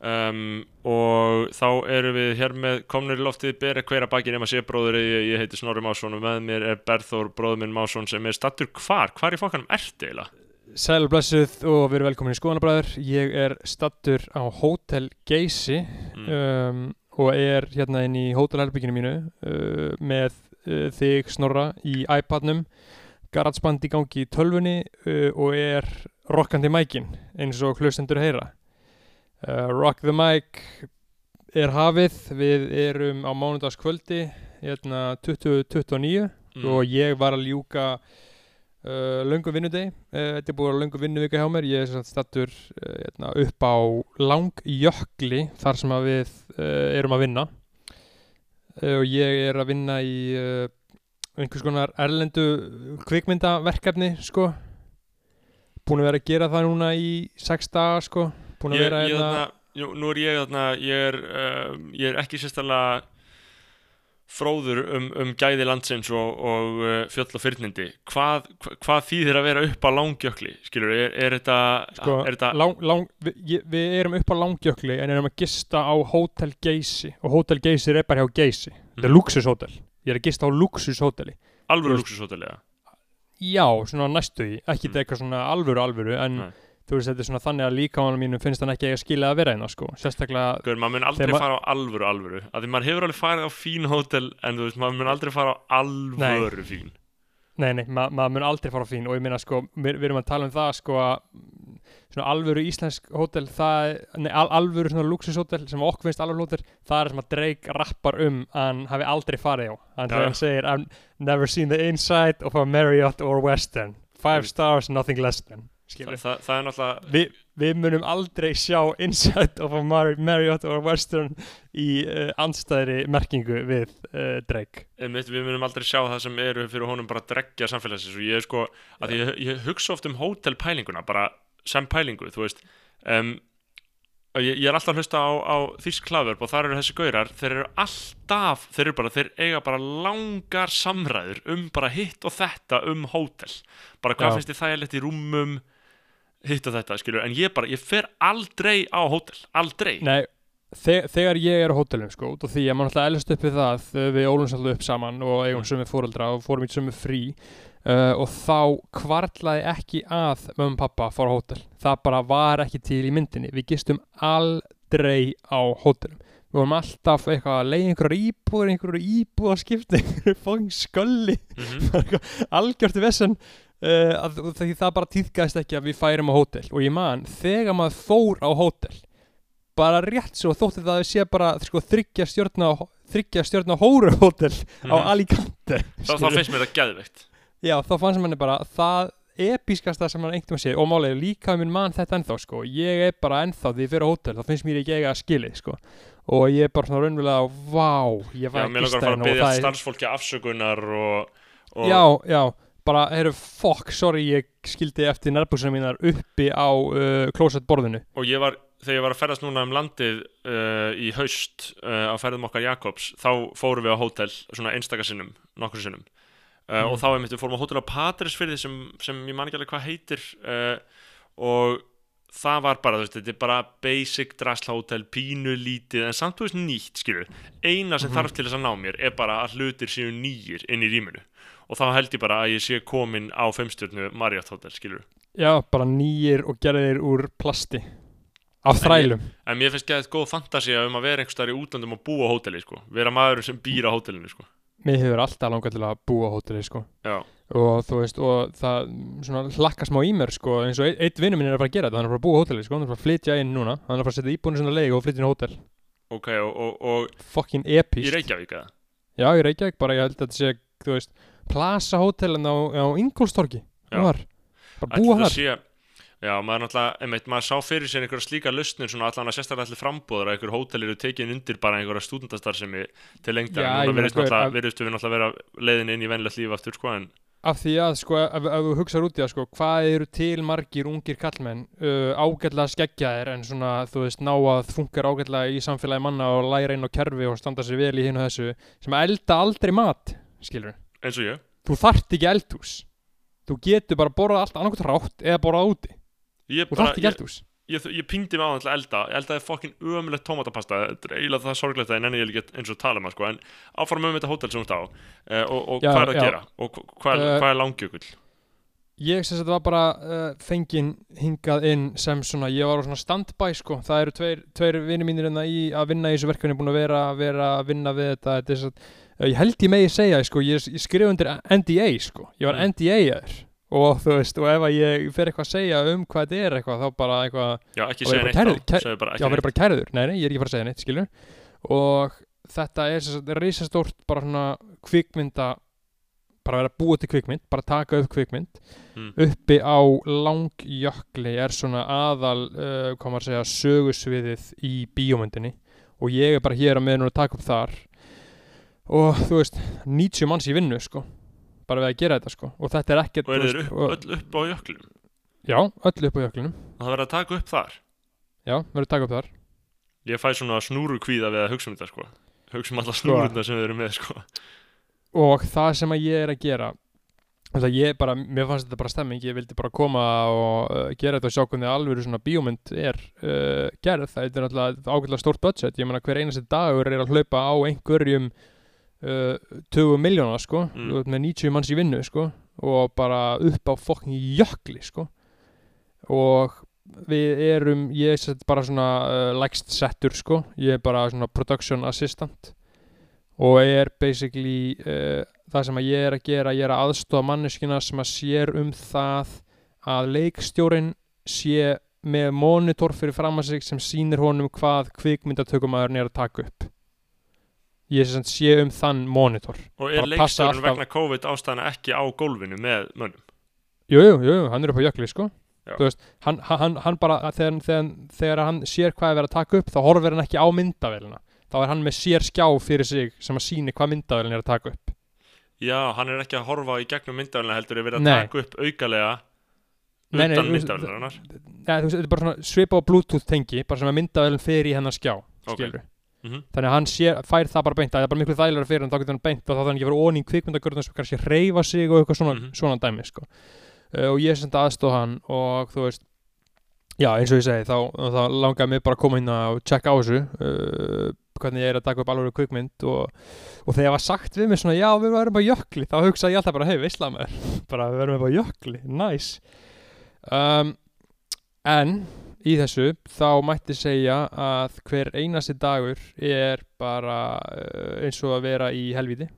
um, og þá erum við hér með komnur í loftið bera hver að baki nema sé bróður ég, ég heiti Snorri Másson og með mér er Berþór bróður minn Másson sem er stattur hvar, hvar í fokkanum ertu eiginlega? Sæl og blessuð og við erum velkomin í skoðanabræður Ég er stattur á Hotel Geysi Mm. um, og er hérna inn í hótelherbygginu mínu uh, með uh, þig Snorra í iPadnum Garatsband í gangi í tölvunni uh, og er rockandi mækin eins og hlustendur heyra uh, Rock the mic er hafið. Við erum á mánudagskvöldi hérna 2029 Mm. og ég var að ljúka uh, löngu vinnudegi. Uh, þetta er búið að löngu vinnuvika hjá mér. Ég er uh, hérna, upp á langjökli þar sem við erum að vinna. Og ég er að vinna í einhvers konar erlendu kvikmyndaverkefni sko. Búin að vera að gera það núna í sex daga sko búin að vera ég, hérna nú er ég þarna ég er, uh, ég er ekki sérstaklega fróður um, um gæði landsins og, og uh, fjöll og fyrnindi hvað, hva, hvað þýðir að vera upp á langjökli skilur, er, er þetta, Sko, er þetta lang, lang, við, við erum upp á langjökli en erum að gista á Hotel Geysi og Hotel Geysi er bara hjá Geysi þetta er Mhm. luxushótel, ég er að gista á luxushóteli alvöru þú veist- luxushótelega já, svona næstu í, ekki Mm. mm. eitthvað svona alvöru alvöru en Nei. Þú veist þetta er svona þannig að líkamanum mínum finnst hann ekki að skilja að vera einna sko, sérstaklega Guður, maður mun aldrei ma- fara á alvöru alvöru. Að því maður hefur alveg farið á fín hótel en þú veist, maður mun aldrei fara á alvöru fín. Nei, nei, ma maður mun aldrei fara á fín. Og ég meina sko, við, erum að tala um það sko að svona alvöru íslensk hótel það, nei, al alvöru svona luxushótel sem okkur finnst alvöru hótel það er sem að Drake rappar um að hann hafi aldrei farið á. Hann, hann segir I've never seen the inside of a Marriott or Western. Five stars, nothing less than Þa, það, það er náttúrulega Vi, við munum aldrei sjá inside of a Mar Marriott or Western í uh, andstæðri merkingu við uh, Drake. Við munum aldrei sjá það sem eru fyrir honum bara að dreggja samfélagsins og ég er sko, að ég, ég hugsa oft um hótelpælinguna, bara sem pælingu um, ég, ég er alltaf að hlusta á, á þýsk klaðverf og þar eru þessi gaurar, þeir eru alltaf þeir eru bara, þeir eiga bara langar samræður um bara hitt og þetta um hótel, bara hvað Já. finnst þið þægilegt í rúmum hitt og þetta, skilur, en ég bara, ég fer aldrei á hótel, aldrei. Nei, þe þegar ég er á hótelum sko, af því að maður alltaf elst upp við það uh, við ólumst alltaf upp saman og eigum Mm. sömu fóreldra og fórum í sömu frí uh, og þá kvartlaði ekki að og pappa fór á hótel. Það bara var ekki til í myndinni. Við gistum aldrei á hótelum. Við vorum alltaf eitthvað að leiða einhverjar íbúður einhverjar íbúð að skipta einhverju fóðing skölli mm algjört vesен uh, að, því það bara týðgæðist ekki að við færum á hótel. Og ég man, þegar maður fór á hótel bara rétt svo þótti það að sé bara sko, þryggja stjórna þryggja stjórna hóru hótel á Alicante Mhm. þá, þá skilurðu. finnst mér það geðveikt. Já, þá fannst manni bara það episkasta sem hann einhvern veginn sé og málega líka minn mann þetta ennþá sko. Ég er bara ennþá því fyrir á hótel þá finnst mér ekki eiga að skili sko. Og ég er bara svona raunverulega vá, ég Já, var mér langar að fara að og byggja það er starfsfólki afsökunar og, og Já, já, bara, heyrðu, fokk, sorry, ég skildi eftir nærbúsina mínar uppi á uh, klósettborðinu. og ég var, þegar ég var að ferðast núna um landið uh, í haust uh, á ferðum okkar Jakobs, þá fórum við á hótel svona einstaka sinnum, nokkur sinnum uh, Mm. og þá einmitt við fórum á hótel á Patrisfyrði sem, sem ég man ekki alveg hvað heitir uh, og það var bara, þú veist, þetta er bara basic drasla hótel, pínu lítið en samt þú veist nýtt, skilur eina sem Mhm. þarf til þess að ná mér er bara að hlutir séu nýjir inn í rýminu og þá held ég bara að ég sé komin á femstjörnu Marriott hótel, skilur Já, bara nýjir og gerðir úr plasti. Af En þrælum. En mér finnst geðið góð fantasía um að vera einhvers staðar í útlandum og búa á hóteli, sko. Vera maður sem býr á hótelinu, sko. Mér hefur alltaf langað til að búa á hóteli, sko. Já. Og þú veist, og það svona hlakka smá í mér, sko, eins og eitt vinnu minn er að fara að gera þetta, hann er að fara að búa á hóteli, sko, hann er að fara að flytja inn núna, hann er að fara að setja íbúinu sinna leik og flytja inn á hótel. Ok, og, og, og Fucking í epíst. Reykjavík, eða? Já, í Reykjavík, bara ég held að þetta sé, þú veist, Plaza hótelin á, á Ingolstorgi. Þar. Bara búa þar. Já, maður náttúrulega, einmitt, maður sá fyrir sér einhverja slíka lausnir, svona allan að sérstaklega allir frambúður að einhver hótel eru tekin undir bara einhverja stúdendastarfsemi til lengdar. Já, Núna ég meina, virðist sko, náttúrulega, ef- virðist við náttúrulega vera leiðin inn í venlegt líf aftur, sko, en af því að sko ef, þú hugsaður út í það sko hvað eru til margir ungir kallmenn uh, ágætlega skeggjaðir en svona þú veist ná að funkar ágætlega í samfélagi manna og læra inn á kerfi og standa sér vel í hinn og þessu sem elda aldrei mat skilur eins og ég. þú þart ekki eldhús. Þú getur bara borðað allt annarkot rátt eða borðað úti. Ég þú þart ekki ég, eldhús. ég, ég pingdi mig á að elda. Ég eldaði fokkin ömulegt tómatapasta þetta er eiginlega það sorglegt að ég nenni ég líka eins og tala um það sko, en áfram um þetta hótel sem þú ert á uh, og, og Já, hvað er að já. gera? Og hva- hvað, Eh, hvað er langjökull? Ég sem þetta var bara uh, fengin hingað inn sem svona, ég var á svona standby sko, það eru tveir, tveir vinni mínir hérna að vinna í þessu verkefni, búin að vera, vera að vinna við þetta, þetta er svo, uh, ég held ég megi segja sko, ég, ég skrif undir NDA sko, ég var Mm. NDA-er og þú veist, og ef að ég fer eitthvað að segja um hvað þetta er eitthvað, þá bara eitthvað, já, ekki segja neitt bara kærð- þá segðu bara já, ekki verður neitt. bara kærður, nei, nei, ég er ekki að fara að segja neitt, skilur, og þetta er sem sagt reisastórt bara svona kvikmynda, bara vera búið til kvikmynd, bara taka upp kvikmynd, Mm. uppi á langjökli er svona aðal uh, hvað maður að segja, sögusviðið í bíómyndinni. Og ég er bara hér að meðan að taka upp þar og þú veist 90 manns í vinnu sko. Bara við að gera þetta sko. Og þetta er ekkert og er þú þeir upp, og, öll upp á jöklum já, öll upp á jöklinum. Og það verður að taka upp þar. Já, verður að taka upp þar. Ég fæ svona snúru kvíða við að hugsa um þetta sko. Hugsa um alla Sko. snúruna sem við erum með sko. Og það sem að ég er að gera það ég bara, mér fannst þetta bara stemming. Ég vildi bara koma og uh, gera þetta og sjá hvernig alvöru svona bíómynd er uh, gerð, það er náttúrulega ágætlega stórt budget, ég meina hver einasti dagur er að hlaupa á einhverjum 20 miljóna sko. Mm. með 90 manns í vinnu sko og bara upp á fokkin jökli sko. Og við erum, ég er sett bara svona uh, lægst settur sko, ég er bara svona production assistant. Og er basically uh, það sem að ég er að gera, ég er að aðstofa manneskina sem að sér um það að leikstjórin sé með monitor fyrir fram að sig sem sýnir honum hvað kvikmyndatökumæðurinn er að taka upp ég sé um þann monitor. Og er leikstjórun alltaf- vegna COVID ástæðana ekki á gólfinu með mönnum? Jú, jú, jú, hann er upp á jökli sko. Veist, hann, hann, hann bara þegar, þegar, þegar hann sér hvað er verið að taka upp þá horfir hann ekki á myndavélina þá er hann með sér skjá fyrir sig sem að síni hvað myndavélina er að taka upp. Já, hann er ekki að horfa í gegnum myndavælina heldur er verið að Nei. taka upp aukalega Nei, nei, utan þú veist, myndavælinar Nei, þú veist, þetta er bara svona svipa á bluetooth tengi bara sem að myndavélin fer í hennar skjá Ok. skilur Mhm. þannig að hann sér, fær það bara beint það er bara miklu þægilega fyrir hann þá getur hann beint og þá þannig ekki verið onni í kvikmyndagörðun sem kannski reyfa sig og eitthvað svona, Mhm. svona dæmi sko. uh, og ég sem þetta aðstóð hann og þú veist já eins og ég segi þá, þá langaði mig bara að koma inn og checka á þessu uh, hvernig ég er að taka upp alveg kvikmynd og, og þegar var sagt við mig svona já við verðum bara jökli þá hugsaði ég alltaf bara hei veistla með bara við verðum bara jökli, nice um, en í þessu þá mætti segja að hver einasti dagur er bara uh, eins og að vera í helvíti.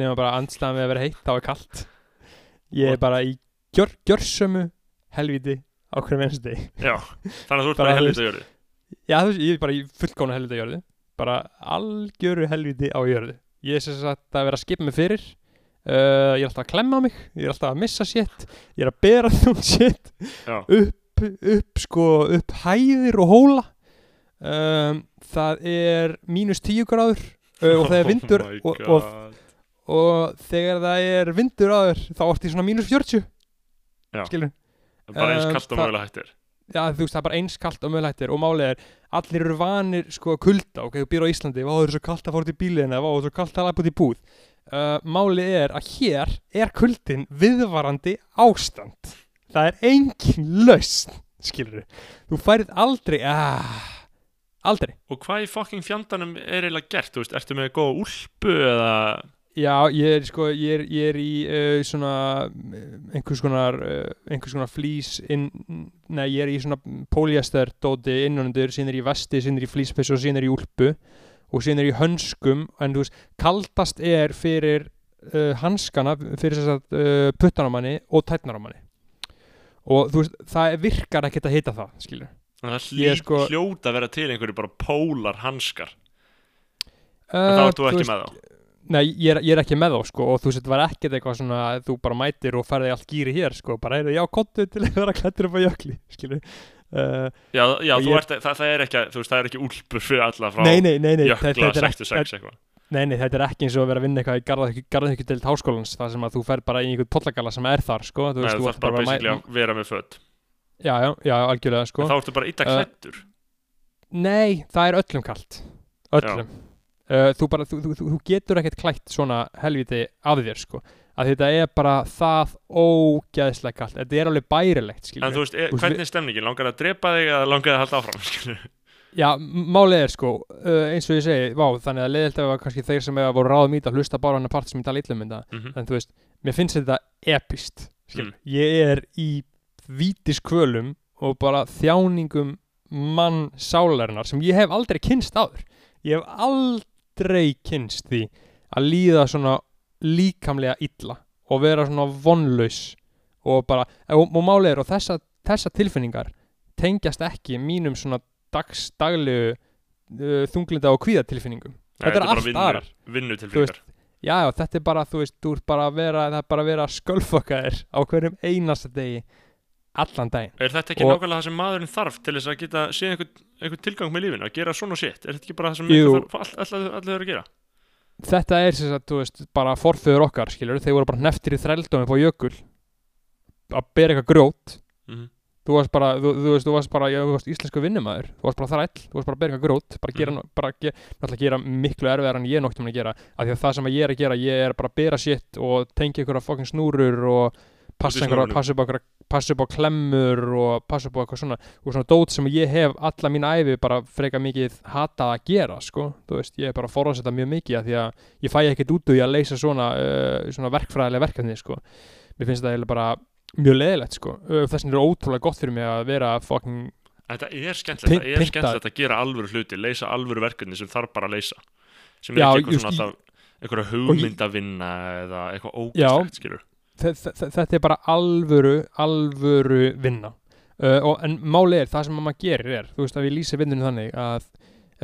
Nema bara andstæðan við að vera heitt þá er kallt ég er bara í gjör, gjörsömu helvíti á hverjum einasti degi. Já, þannig að þú ert Bara, bara þú helvita jörði já þú veist, ég er bara í fullkóna helvíti á jörðu. Bara algjöru helvíti á jörðu. Ég er sem sagt að vera að skipa mig fyrir. Uh, ég er alltaf að klemma mig. Ég er alltaf að missa shit. Ég er að bera þú shit. Já, upp, upp sko, upp hæðir og hóla. Um, það er mínus 10 gráður uh, og það er vindur oh og, og, og þegar það er vindur áður þá ertu í svona mínus 40 Já. skilur bara eins um, kallt og mögulega hættir. Já, þú veist, það er bara eins kalt og mögulegtir og málið er, allir eru vanir sko að kulda, ok, þú býr á Íslandi vá, það er svo kalt að fóra í bílina, vá, það er svo kalt að lafa út í búð. Uh, Málið er að hér er kuldin viðvarandi ástand Það er engin lausn, skilur Þú færið aldrei, ah, aldrei. Og hvað í fucking fjandanum er eiginlega gert, þú veist, ertu með góða úlpu eða? Já, ég er sko, ég er, ég er í uh, svona uh, einhvers konar, uh, einhvers konar flýs inn, nei, ég er í svona polyester dóti innanundur, síðan er í vesti, síðan er í flýspessu og síðan er í úlpu og síðan er í hönskum, en þú veist, kaldast er fyrir uh, hanskana, fyrir þess að puttanamanni og tætnaramanni og þú veist, það virkar ekkert að hita það, skilur. Það Ég hlý, er sko- hljóta að vera til einhverju bara pólar hanskar. Uh, en þá ert þú ekki með þá? Nei, ég er, ég er ekki með þá sko og þú veist, þetta var ekkert eitthvað svona að þú bara mætir og ferði allt gýri hér sko bara heyrðu, já, kottu til að vera klættur upp á jökli skilur. Uh, já, já Og þú ég- ert, það, það er ekki, þú veist, það er ekki úlpur fyrir alla frá Nei, nei, nei, nei jökla þetta, þetta, er ekki, 66 eitthvað nei, nei, þetta er ekki eins og að vera að vinna eitthvað í garðhyggjudelt háskólans það sem að þú fer bara í einhvern pollagalla sem er þar sko þú Nei, þú þarf bara að mæ- vera með föt. Já, já, já, algjörlega sko. En þá ertu bara Uh, klættur Nei, það er öllum kalt. Öllum. Uh, þú, bara, þú, þú, þú- getur ekkert klætt svona helviti að þér sko. Að þetta er bara það ógæðslega kallt, þetta er alveg bærilegt skilur En Þú veist, hvernig er stemningin? Langar það að drepa þig eða langar það að halda áfram? skilur? Já, málið er sko, uh, eins og ég segi, vá, þannig að leiðilt að kannski þeir sem hefur voru ráðum í þetta hlusta bara á hana part sem ég tala illa um þetta, Mhm. en þú veist, mér finnst þetta epist, skilur, Mm. ég er í vítiskvölum og bara þjáningum mann sálarinnar sem ég hef aldrei kynst áður, ég hef aldrei kynst því að líða svona líkamlega illa og vera svona vonlaus og bara, og, og málið er og þessa, þessa tilfinningar tengjast ekki mínum svona dags, daglegu uh, þunglinda og kvíðatilfinningum Þetta er allt aðrar. Vinnu Þú tilfinningar já, já, þetta er bara, þú veist, þú ert bara að vera það er bara að vera að skölfaka þér á hverjum einasta degi allan daginn Er þetta ekki Og- nákvæmlega það sem maðurinn þarf til þess að geta séð einhvern, einhvern tilgang með lífinu, að gera svona shit? Er þetta ekki bara það sem þarf- all- allir eru að gera? þetta er sem sagt, þú veist, bara forföður okkar skilur, þeir voru bara neftir í þrældómi på jökul að bera eitthvað grjót Mhm. Þú varst bara, þú, þú veist, þú varst bara já, þú varst íslensku vinnumæður, þú varst bara þræll þú varst bara að eitthvað grót, bara gera, Mhm. bara ge, náttúrulega gera miklu erfiðar en ég noktum að gera, af því að það sem að ég er að gera ég er bara að bera shit og tengja einhverja fokkin snúrur og passa einhverja, snúrunum. passa upp á passa upp á klemmur og passa upp á eitthvað svona og svona dót sem ég hef alla mín æfi bara freka mikið hatað að gera sko, þú veist, ég er bara að forðast mjög mikið af því að ég fæ ekkert út úr því að leysa svona, uh, svona verkfræðilega verkefni sko, mér finnst það eiginlega bara mjög leðilegt sko, þess vegna er ótrúlega gott fyrir mig að vera fucking Þetta er skemmtilegt, það er skemmtilegt að gera alvöru hluti, leysa alvöru verkefni sem þarf bara að leysa. Sem er Já, ekki eitthvað svona alltaf einhverja hugmyndavinna eða eitthvað ógæslegt, skilur þe- þe- þetta er bara alvöru alvöru vinna. Uh, og, en máli er, það sem maður gerir er þú veist að við lýsum vinnunum þannig að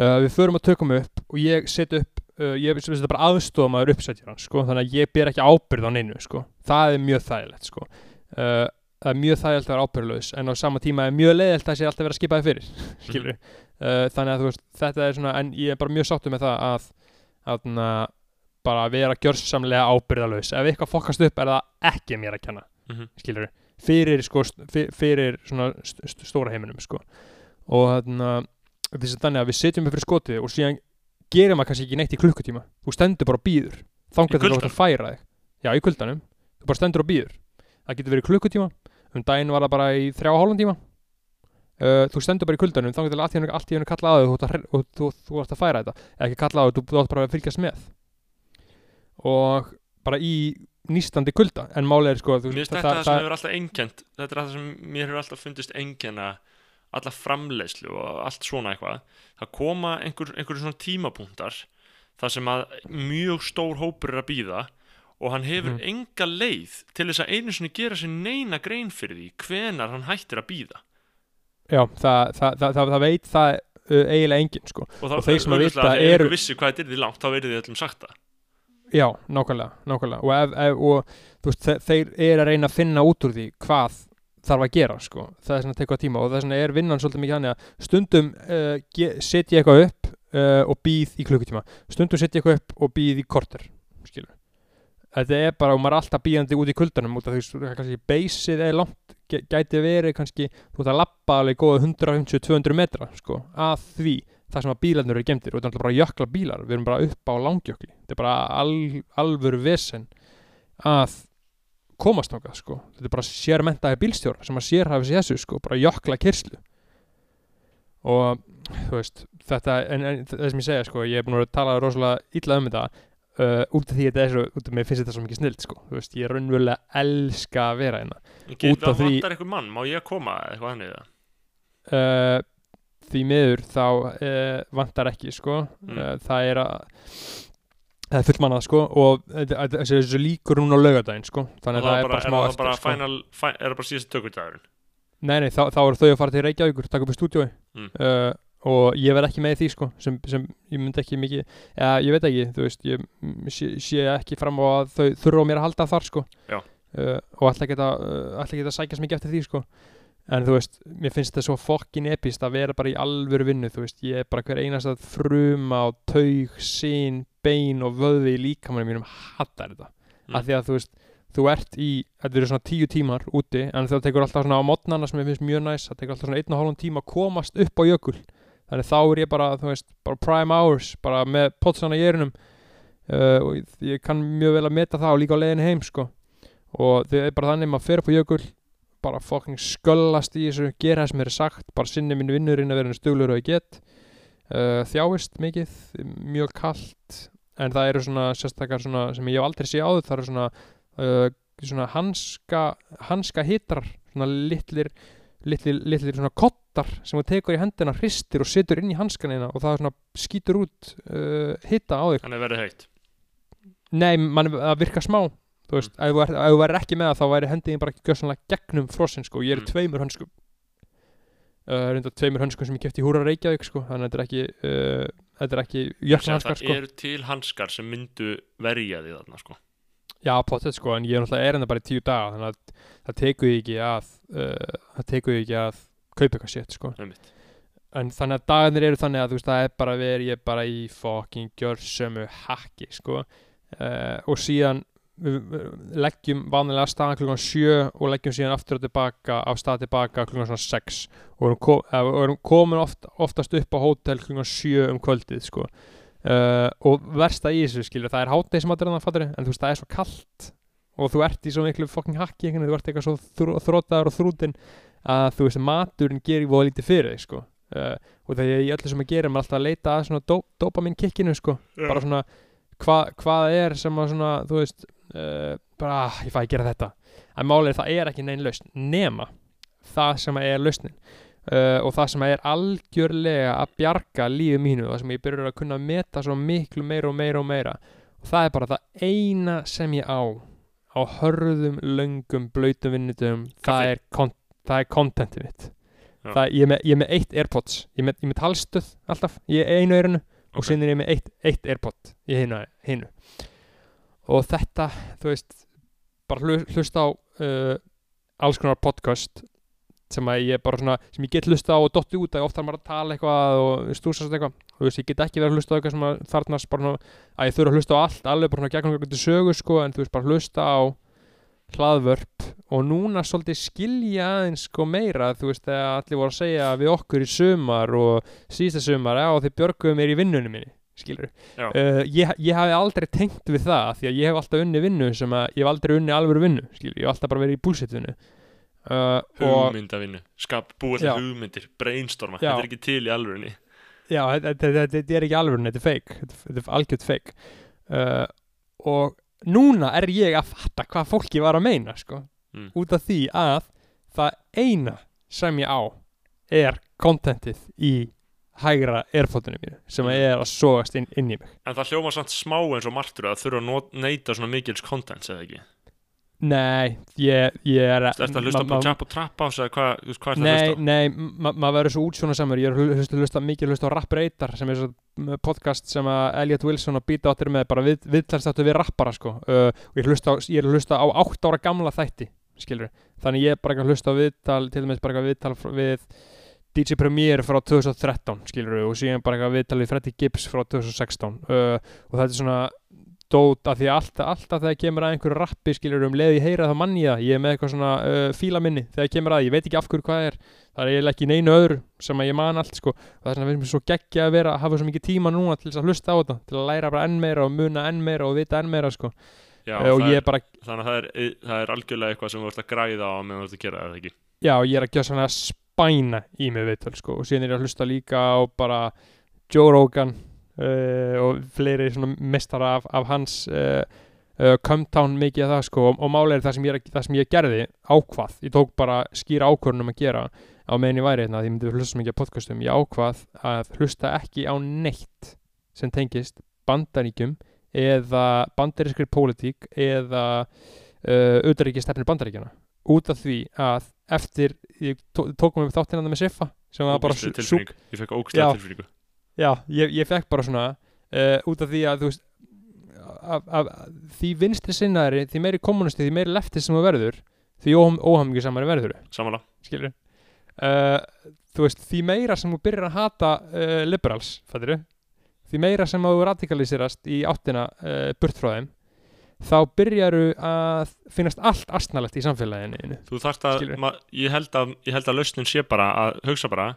uh, við förum að tökum upp og ég set upp uh, ég sem þetta bara aðstofa maður uppsetjur hans sko, þannig að ég ber ekki ábyrð á neinu sko. það er mjög þægilegt sko. Uh, það er mjög þægilegt að vera ábyrðlaus en á sama tíma er mjög leiðilegt að sé alltaf vera skipaði fyrir skilur uh, þannig að þú veist, þetta er svona en ég er bara mjög sáttu með það að, að, að bara vera gjörsamlega ábyrðalaus ef eitthvað fokkast upp er það ekki mér að kenna Mhm. skilur fyrir, sko, fyrir svona st st stóra heiminum sko. og þannig að við setjum upp fyrir skotið og síðan gerir maður kannski ekki neitt í klukkutíma. Þú stendur bara og býður þangar til þú ert að færa þig. Já, í kuldanum, þú bara stendur og býður það getur verið klukkutíma. Um daginn var það bara í þrjá hálfum tíma. Uh, þú stendur bara í kuldanum þangar til allt í hennu, kalla að hre- og þú, þú ert að færa þetta. Eða ekki kalla á þig, þú, ert bara að fylgjast með. Og bara í nýstandi kulda. En málið er sko þú, Mér finnst þetta það, það- sem hefur alltaf einkent þetta er það sem mér hefur alltaf fundist einkenna alla framleiðslu og allt svona eitthvað. Það koma einhver, einhver svona tímapunktar þar sem að mjög stór hópur er að býða og hann hefur Mhm. enga leið til þess að einu sinni gera sér neina grein fyrir því hvenar hann hættir að býða Já, það, það, það, það, það veit það uh, eiginlega enginn sko. og, Og þeir sem að vita þegar eru- vissi hvað þetta er því langt þá verið þið öllum sagt það Já, nákvæmlega, nákvæmlega. Og, ef, ef, og veist, þe þeir eru að reyna að finna út úr því hvað þarf að gera sko. það er svona að tekka tíma og þess vegna er vinnan svolítið mikið hann að stundum uh, ge- set ég eitthvað upp uh, og býð í klukkutíma stundum set ég eitthvað upp og býð í korter skilur þetta er bara, og maður er alltaf býðandi út í kuldanum út af því að kannski beysið er langt gæ- gæti verið kannski, þú ert að lappa alveg góða 150-200 metra sko, að því það sem að bílarnir eru gemdir og þetta er náttúrulega bara jökla bílar, við erum bara upp á langjökli. Þetta er bara al, alvöru vesen að komast náttúrulega sko, þetta er bara sérmentaði bílstjóra sem að sérhæfi sér þessu sko, bara jökla kyrslu og þú veist, þetta en, en það sem ég segja sko, ég er búin að tala rosalega illa um þetta uh, út af því að þetta er svo, út af mér finnst þetta svo mikið snild sko, þú veist, ég er raunverulega elska að vera hérna. Út af það því- vantar einhver mann, má ég koma eitthvað hann eða uh, því miður þá uh, vantar ekki sko. Mm. það er að það er fullmannað sko og þessi líkur núna á laugardaginn sko. Þannig að það er bara smá er það eftir bara, sko. final, fi, er það bara síðast tökudagurinn? Nei nei þá, þá eru þau að fara til Reykjavíkur taka upp í stúdíói. Mm. Og ég verð ekki með því sko sem, sem ég myndi ekki mikið ja, ég veit ekki, þú veist ég sé, sé ekki fram á að þau þurfa á mér að halda þar sko. Uh, og ætla ekki að uh, ekki að sækjast mikið eftir því sko. En þú veist, mér finnst þetta svo fokkin epist að vera bara í alvöru vinnu þú veist, ég er bara hver einast að fruma og taug, sín, bein og vöði í líkamannum mínum hattar þetta. Mm. af því að þú veist, þú ert í þetta eru svona tíu tímar úti en það tekur alltaf svona á mótnana sem ég finnst mjög næs það tekur alltaf svona einn og hálfum tíma að komast upp á jökul þannig þá er ég bara, þú veist, bara prime hours bara með potsana í erinum uh, og ég, ég kann mjög vel að meta það og líka á leiðinni heim sko. Og það er bara þannig að maður upp á jökul bara fucking sköllast í þessu gera það sem er sagt, bara sinni minn vinnurinn að vera einu stuglur og ég get. Uh, þjáist mikið, mjög kalt en það eru svona sérstakar svona sem ég hef aldrei séð áður, það eru svona uh, svona hanska hanska hitrar, svona litlir litlir, litlir svona kottar sem þú tekur í hendina, hristir og setur inn í hanskanina og það skýtur út uh, hitta á þig Þannig verið heitt Nei, mann, það virkar smá Þú veist, er- ef þú væri ekki með það þá væri hendiðin bara gjössanlega gegnum frossin sko. ég er Mm. mm. tveimur hönskum uh, reynda tveimur hönskum sem ég kefti í Húra Reykjavík sko. þannig að þetta er ekki uh, þetta er ekki Sem jöklanhanskar það sko. eru til hanskar sem myndu verja því þarna sko. Já, pottet sko, en ég er náttúrulega erenda bara í tíu daga þannig að það tekur ég ekki að uh, það tekur ég ekki að kaupa eitthvað sétt sko. Einmitt. en þannig að dagarnir eru þannig að þú veist það er bara verið ég er bara í fucking gjörsömu hakki sko uh, og síðan við leggjum vanlega af staðan klukkan 7 og leggjum síðan aftur og tilbaka af stað tilbaka klukkan svona 6 og erum, ko eh, og erum komin oft, oftast upp á hótel klukkan 7 um kvöldið sko uh, og versta í þessu skilur það er fattur en þú veist það er svo kallt og þú ert í svo miklu fucking veginn, þú ert eitthvað svo þró, þrótaður og þrútin að þú veist maturinn gerir voða lítið fyrir þig sko. Uh, og þegar ég í öllu sem að gera maður alltaf að leita að svona dó, dopamin kikkinu sko bara svona hva, hvað er sem að svona þú veist uh, bara ah, ég fæ að gera þetta. En málið það er ekki neinn lausn nema það sem er lausnin. Uh, og það sem er algjörlega að bjarga lífið mínu það sem ég byrjar að kunna meta svo miklu meira og meira og meira og það er bara það eina sem ég á á hörðum, löngum, blöytum vinnutum það er, kon það er contentið mitt. Það, ég, er með, ég er með eitt Airpods. Ég er með, ég er með talstöð alltaf. Ég er einu eirinu og Ok. sinni er ég með eitt, eitt Airpod í hinu, hinu. Og þetta, þú veist bara hlu- hlusta á uh, alls konar podcast sem ég bara svona, sem ég get hlusta á og dotti út að ofta er maður að tala eitthvað og stúsast eitthvað, þú veist, ég get ekki verið að hlusta á eitthvað sem þarnast bara að ég þurfa að hlusta á allt, alveg bara svona gegnum eitthvað sögu sko, en þú veist, bara hlusta á hlaðvörp og núna svolítið skilja aðeins sko meira, þú veist, þegar allir voru að segja við okkur í sumar og síðasta sumar, já, þið björguðu mér í vinnunum minni, skilur uh, ég, ég hafi aldrei tengt við það því að ég hef alltaf unni vinnu sem að ég hef aldrei unni alvöru vinnu, skilur, ég hef alltaf bara verið í búlsettunni uh, og hugmyndavinnu. Skap, búa til hugmyndir, brainstorma. Já. þetta er ekki til í alvörinni Já, þetta, þetta, þetta er ekki alveg, þetta er fake. Þetta er algjört fake. Uh, Og núna er ég að fatta hvað fólki var að meina sko. Mm. Út af því að það eina sem ég á er kontentið í hægra erfóttunum mínu sem Mm. er að sogast inn, inn í mig en það hljóma samt smá eins og martur að þurfa að neyta svona mikils contents eða ekki Nei, ég, ég er Þú ert að hlusta á Jump og Trap House eða hvað, hvað er það að Nei, hlusta á? nei, ma- maður verður svo útsjóna samar Ég er að hlusta, hlusta mikið hlusta á Rap Radar sem er svo m- podcast sem að Elliot Wilson og Beat Otter með bara við, viðtalstáttu við rappara sko. Uh, og ég, hlusta á, ég er að hlusta á 8 ára gamla þætti skilur þannig ég er bara að hlusta á viðtal til dæmis bara viðtal fr- við DJ Premier frá 2013 skilur og síðan bara eitthvað viðtal við Freddie Gibbs frá 2016 uh, og þetta er svona dót að því að alltaf, alltaf þegar kemur að einhverju rappi skilur um leið ég heyra það manni það ég er með eitthvað svona uh, fíla minni þegar kemur að, ég veit ekki af hverju hvað er það er eiginlega ekki í neinu öðru sem að ég man allt sko. það er svona finnst mér svo geggja að vera að hafa svo mikið tíma núna til þess að hlusta á þetta til að læra bara enn meira og muna enn meira og vita enn meira sko. Já, uh, og ég er, bara, þannig að það er, það er algjörlega eitthvað sem þú ert að græða á ég sko. ég Joe Rogan uh, og fleiri svona mestara af, af hans uh, uh, Cometown mikið af það sko. Og, og málega er það sem, ég, að- það sem ég gerði ákvað, ég tók bara skýra ákvörnum að gera á meðan ég væri hérna því ég myndi hlusta mikið á podcastum, ég ákvað að hlusta ekki á neitt sem tengist bandaríkjum eða bandarískri pólitík eða uh, auðaríkistefnir bandaríkjana út af því að eftir, ég tó, tókum við þáttina með Siffa sem var bara Ógeðsleg sú- tilfinning, ég fekk ógstlega tilfinningu Já, ég, ég fekk bara svona uh, út af því að þú veist af, af, því vinstri sinnaðri því meiri kommunisti, því meiri lefti sem þú verður því óhammingi samari verður samanlega, skilur uh, þú veist, því meira sem þú byrjar að hata uh, liberals, fættir því meira sem þú radikaliserast í áttina burt frá þeim þá byrjaru að finnast allt astnalegt í samfélaginu þú þarft að ma, ég, held að ég held að lausnin sé bara að hugsa bara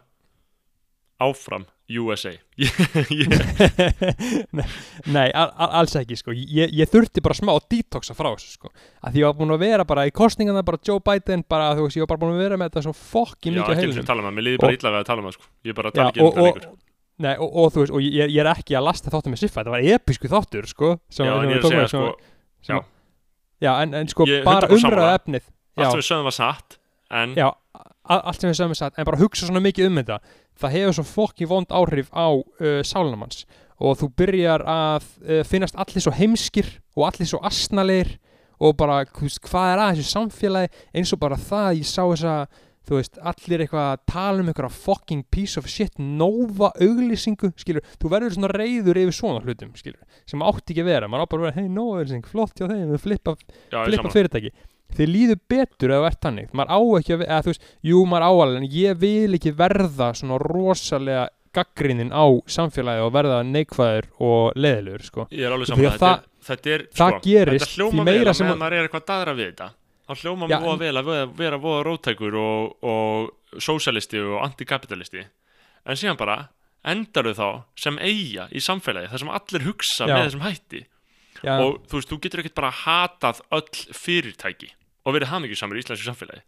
áfram USA Nei, Nei, al al alls ekki sko. ég, ég þurfti bara smá detoxa frá þessu sko. að því ég var búin að vera bara í kostningana bara Joe Biden, bara þú veist, ég var bara búin að vera með þetta svo fokki já, mikið á ekki um heilunum sem tala um það, mér líði bara illa við að tala um það sko. ég bara Já, tala ekki um það og, nei, og, og þú veist, og ég, ég er ekki að lasta þáttum með Siffa, þetta var episku þáttur sko, sem, já, en ég er að segja sko, já. já, en, en sko, Ég- bara 100% sammála. umræða efnið já, allt sem við sögum var satt en já, allt sem við sögum er satt en bara hugsa svona mikið um þetta það hefur svo fokki vond áhrif á uh, sálunamanns og þú byrjar að uh, finnast allir svo heimskir og allir svo asnalegir og bara, veist, hvað er að þessu samfélagi? Eins og bara það, ég sá þessa þú veist, allir eitthvað að tala um eitthvað fucking piece of shit nova auglýsingu, skilur, þú verður svona reyður yfir svona hlutum, skilur, sem átti ekki að vera, maður á bara að vera, hei, nova auglýsing, flott hjá þeim, við flippa flippa fyrirtæki þið líður betur ef þú ert þannig. Maður á ekki að, eða þú veist, jú maður á alveg en ég vil ekki verða svona rosalega gaggrinnin á samfélagi og verða neikvæður og leðilegur sko. ég er alveg saman að þetta, þetta er það sko, gerist því meira að sem að- maður er eitthvað að daðra við þetta þá hljóma mér voða vel að vera, vera voða róttækur og, og sósalisti og antikapitalisti. En síðan bara endaru þá sem eiga í samfélagi þar sem allir hugsa Já. með þessum hætti. Já, og þú veist, þú getur ekkert bara hatað öll fyrirtæki og verið hamingjusamur í íslensku samfélagi.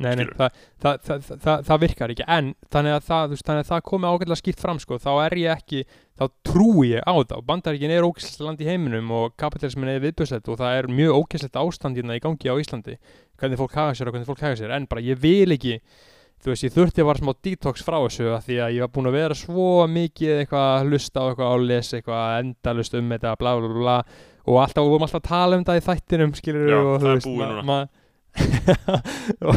Nei, nei, það, það, það, það, virkar ekki. En þannig að það, veist, þannig að komi ágætlega skýrt fram sko, þá er ég ekki þá trúi ég á það og bandaríkin er ógæslegt land í heiminum og kapitalismin er viðbjöðslegt og það er mjög ógæslegt ástand hérna í gangi á Íslandi. Hvernig fólk haga sér og hvernig fólk haga sér. En bara ég vil ekki þú veist, ég þurfti að vara smá detox frá þessu því að ég var búin að vera svo mikið eitthvað að hlusta á eitthvað áles eitthvað endalust um þetta, bla bla, bla og alltaf, við vorum alltaf að tala um það í þættinum skilur Já, og þú veist,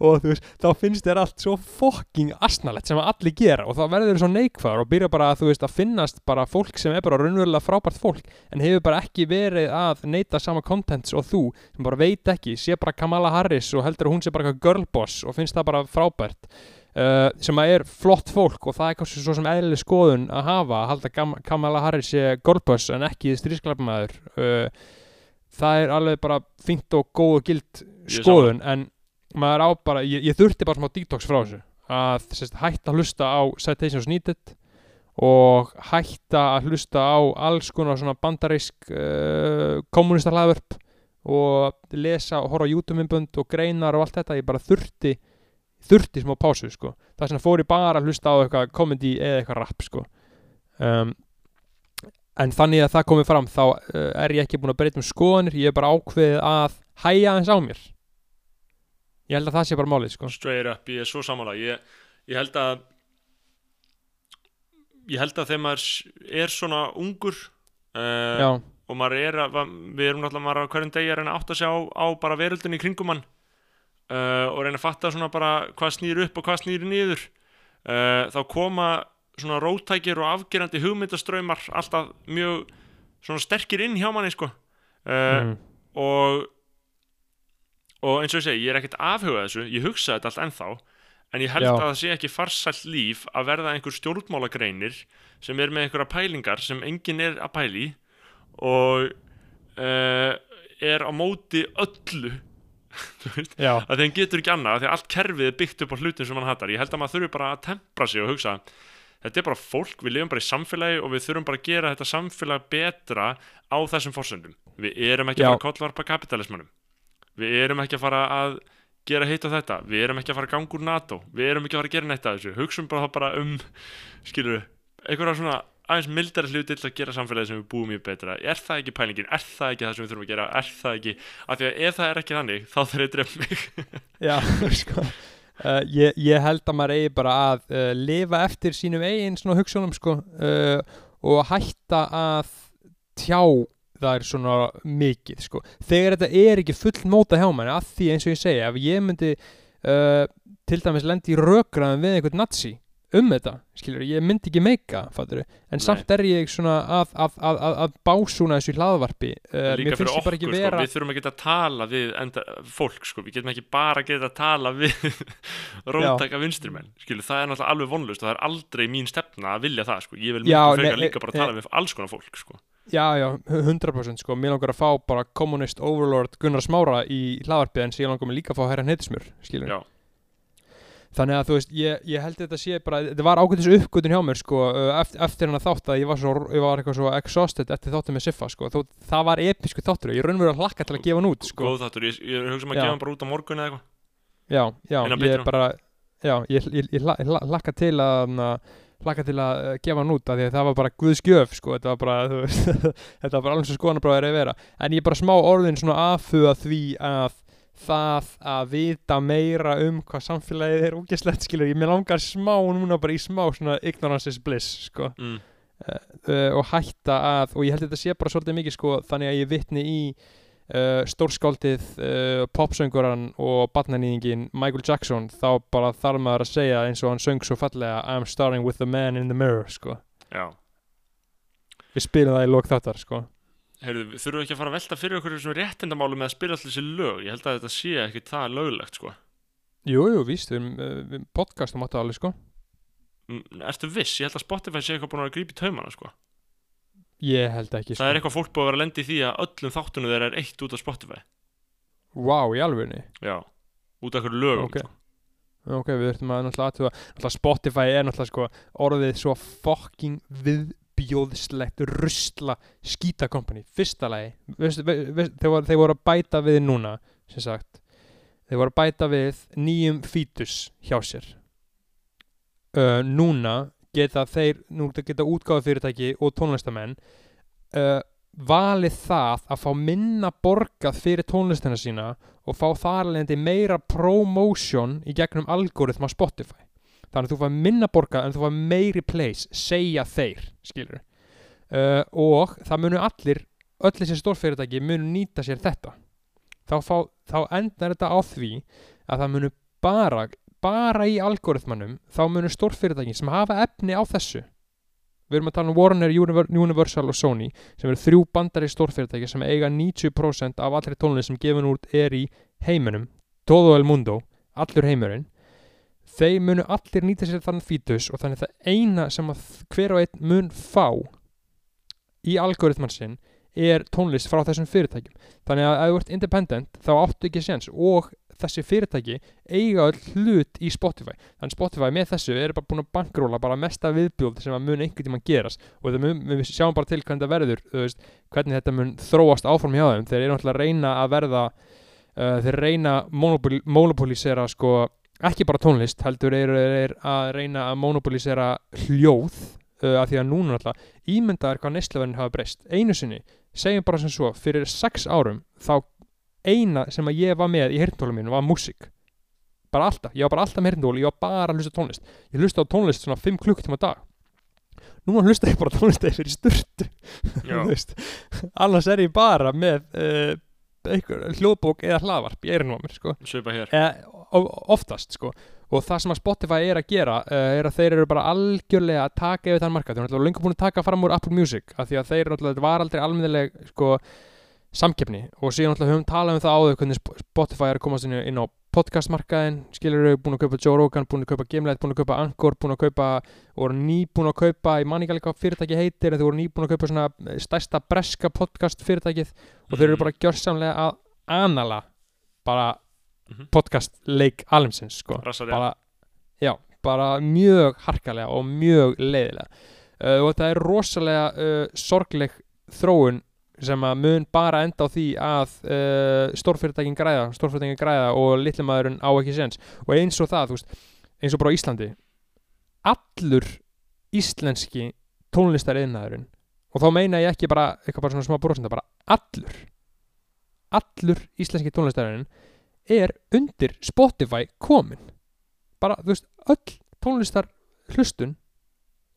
og, þú veist, þá finnst þér allt svo fucking asnalett sem að allir gera og þá verður þér svo neikvæður og byrja bara þú veist, að finnast bara fólk sem er bara raunverulega frábært fólk en hefur bara ekki verið að neyta sama contents og þú sem bara veit ekki, sé bara Kamala Harris og heldur að hún sé bara eitthvað girlboss og finnst það bara frábært uh, sem að er flott fólk og það er kannski svo sem eðlileg skoðun að hafa að halda Kam Kamala Harris sé girlboss en ekki strísklapmaður uh, það er alveg bara fínt og góð og gild skoðun en maður á bara, ég, ég þurfti bara smá detox frá þessu. Að sérst, hætta að hlusta á citations needed og hætta að hlusta á alls konar svona bandarísk uh, kommunista hlaðvörp og lesa og horfa á YouTube-myndbönd og greinar og allt þetta, ég bara þurfti þurfti smá pásu sko. Það sem fór ég bara að hlusta á eitthvað comedy eða eitthvað rap sko. Um, en þannig að það komið fram þá uh, er ég ekki búin að breyta um skoðanir ég er bara ákveðið að hæja aðeins á mér. Ég held að það sé bara málið sko. Straight up, ég er svo sammála. Ég, ég held að ég held að þegar maður er svona ungur uh, og maður er að, við erum náttúrulega hverjum degi að reyna að átta sig á, bara veröldinni kringum hann uh, og reyna að fatta svona bara hvað snýr upp og hvað snýr niður. Uh, þá koma svona rótækir og afgerandi hugmyndaströymar alltaf mjög svona sterkir inn hjá manni sko. Uh, mm, og og eins og ég segi, ég er ekkert afhugað þessu ég hugsa þetta allt ennþá en ég held Já. að það sé ekki farsælt líf að verða einhver stjórnmálagreinir sem er með einhverja pælingar sem enginn er að pæli og uh, er á móti öllu að þeim getur ekki annað því að allt kerfið er byggt upp á hlutin sem hann hattar ég held að maður þurfi bara að tempra sig og hugsa þetta er bara fólk, við lifum bara í samfélagi og við þurfum bara að gera þetta samfélag betra á þessum forsöndum við erum ekki Já. að fara að kollvarpa kapitalismannum við erum ekki að fara að gera hitt og þetta, við erum ekki að fara að ganga úr NATO. Við erum ekki að fara að gera neitt að þessu. Hugsum bara bara um, skilur einhverja svona aðeins mildari hluti til að gera samfélagi sem við búum í betra. Er það ekki pælingin, er það ekki það sem við þurfum að gera? Er það ekki, af því að ef það er ekki þannig þá þarf ég að drefa mig. Já sko. Uh, ég, ég held að maður eigi bara að uh, lifa eftir sínum eigin svona hugsunum sko. Uh, og hætta að tjá er svona mikið sko. Þegar þetta er ekki full móta hjá manni að því eins og ég segja ef ég myndi uh, til dæmis lendi í rökraðum við einhvern nazi um þetta, skilur, ég myndi ekki meika fattur en Nei. samt er ég svona að, að, að, að, að básúna þessu hlaðvarpi. Uh, líka fyrir okkur, ekki sko, vera við þurfum að geta að tala við enda, fólk, sko, við getum ekki bara að geta að tala við róttæka vinstrimenn, skilu, það er náttúrulega alveg vonlust og það er aldrei mín stefna að vilja það, sko, ég vil frekar nei, líka bara nei, tala við alls konar fólk, sko, Já, já, 100% sko, mér langar að fá bara kommunist overlord Gunnar Smára í hlaðvarpið en síðan langar mér líka að fá herra Heitismjör, skilur já, þannig að þú veist, ég, ég held þetta sé bara þetta var ágætis uppgötun hjá mér sko eftir, eftir hann að þátt að ég var, svo, ég var eitthvað svo exhausted eftir þáttum með Siffa sko. Þó, það var episku þáttur, ég raunverið að hlakka til að gefa hann út sko. Góð þáttur, ég, ég hugsa um að gefa hann bara út á morgun eða eitthvað. Já, já, ég er bara já, ég, ég, ég, hla- ég hla- hlakka til að hlakka til að uh, gefa hann út því að það var bara guðskjöf sko, þetta var bara, þú þetta var bara alveg svo skoðanabráður að vera. En ég bara smá orðin svona aðfuga því að það að vita meira um hvað samfélagið er úgeslegt skilur, ég mér langar smá núna bara í smá svona ignorance is bliss sko. Mm. uh, og hætta að og ég held að þetta sé bara svolítið mikið sko þannig að ég vitni í uh, stórskáldið uh, popsönguran og barnanýðingin Michael Jackson. Þá bara þarf maður að segja eins og hann söng svo fallega I'm starting with the man in the mirror sko. Já, við spilum það í lók þáttar sko heyrðu, við þurfum ekki að fara að velta fyrir okkur þessum réttindamálu með að spila allir þessi lög? Ég held að þetta sé ekki það löglegt sko. Jú, jú, víst, við uh, við podcastum áttu alveg sko. Mm, ertu viss, ég held að Spotify sé eitthvað búin að grípa í taumana sko. Ég held ekki sko það er eitthvað fólk búið að vera að lendi því að öllum þáttunum þeirra er eitt út á Spotify. Wow, í alvegni já, út af eitthvað lögum Ok. sko. ok, við þurfum að náttúrulega náttúrulega Spotify er náttúrulega sko orðið svo fucking viðbjóðslegt rusla skýta company, fyrsta lagi veist, ve, ve, þeir, voru, þeir voru að bæta við núna sem sagt. Þeir voru að bæta við nýjum fítus hjá sér. Uh, núna geta þeir nú geta útgáða fyrirtæki og tónlistamenn uh, valið það að fá minna borgað fyrir tónlistina sína og fá þar leðandi meira promotion í gegnum algoritma Spotify þannig að þú fær minna borgað en þú fær meiri place, segja þeir skilur uh, og það munu allir, öll þessi stórfyrirtæki munu nýta sér þetta. Þá, fá, þá endar þetta á því að það munu bara bara í algoritmanum þá munu stórfyrirtæki sem hafa efni á þessu. Við erum að tala um Warner, Univer- Universal og Sony sem eru þrjú bandari stórfyrirtæki sem eiga 90% af allri tónlist sem gefin út er í heiminum. Todo el mundo, allur heimurinn þeir munu allir nýta sér þann fítus og þannig það eina sem að hver og einn mun fá í algoritman sinn er tónlist frá þessum fyrirtækjum. Þannig að ef þú ert independent þá áttu ekki séns og þessi fyrirtæki eiga hlut í Spotify. Þannig Spotify með þessu er bara búin að bankróla bara mesta viðbjóð sem að mun einhvern tímann gerast. Og mun, við sjáum bara til hvernig þetta verður veist, hvernig þetta mun þróast áfram hjá þeim. Þeir eru náttúrulega að reyna að verða uh, þeir reyna monopol, monopolisera sko, ekki bara tónlist heldur eru er að reyna að monopolisera hljóð uh, af því að núna náttúrulega ímyndaður hvað neistleverðin hafa breyst. Einu sinni, segjum bara sem svo fyrir sex árum þá eina sem að ég var með í hirntólum mínu var músík. Bara alltaf, ég var bara alltaf með hirntól ég var bara að hlusta tónlist. Ég hlusta á tónlist svona 5 klukkutíma dag. Núna hlusta ég bara tónlist eða fyrir veist. annars er ég bara með uh, einhver hljóðbók eða hlaðvarp í eirinu á mér sko. svipa hér eða, o- oftast sko. og það sem að Spotify er að gera uh, er að þeir eru bara algjörlega að taka yfir þann markað, þeir eru náttúrulega lengur búin að taka fram úr Apple Music af því að þeir eru náttúrulega, þetta var aldrei almennileg sko, samkeppni og síðan náttúrulega höfum talað um það áður hvernig Sp- Spotify er að komast inn á podcastmarkaðin skilur eru búin að kaupa Joe Rogan, búin að kaupa Gimlet, búin að kaupa Anchor, búin að kaupa voru nýbúin að kaupa, ég man ekki alveg hvað fyrirtæki heitir en þeir voru nýbúin að kaupa svona eh, stærsta breska podcast fyrirtækið og þeir eru bara gjörsamlega að anala bara Mhm. podcast leik alheimsins sko. Bara, já, bara mjög harkalega og mjög leiðilega uh, og þetta er rosalega uh, sorgleg þróun sem að mun bara enda á því að uh, stórfyrirtækin græða stórfyrirtækin græða og litli maðurinn á ekki séns. Og eins og það, veist, eins og bara Íslandi allur íslenski tónlistar og þá meina ég ekki bara eitthvað bara svona smá brosenda, bara allur allur íslenski tónlistarinn er undir Spotify komin. Bara, þú veist, öll tónlistar hlustun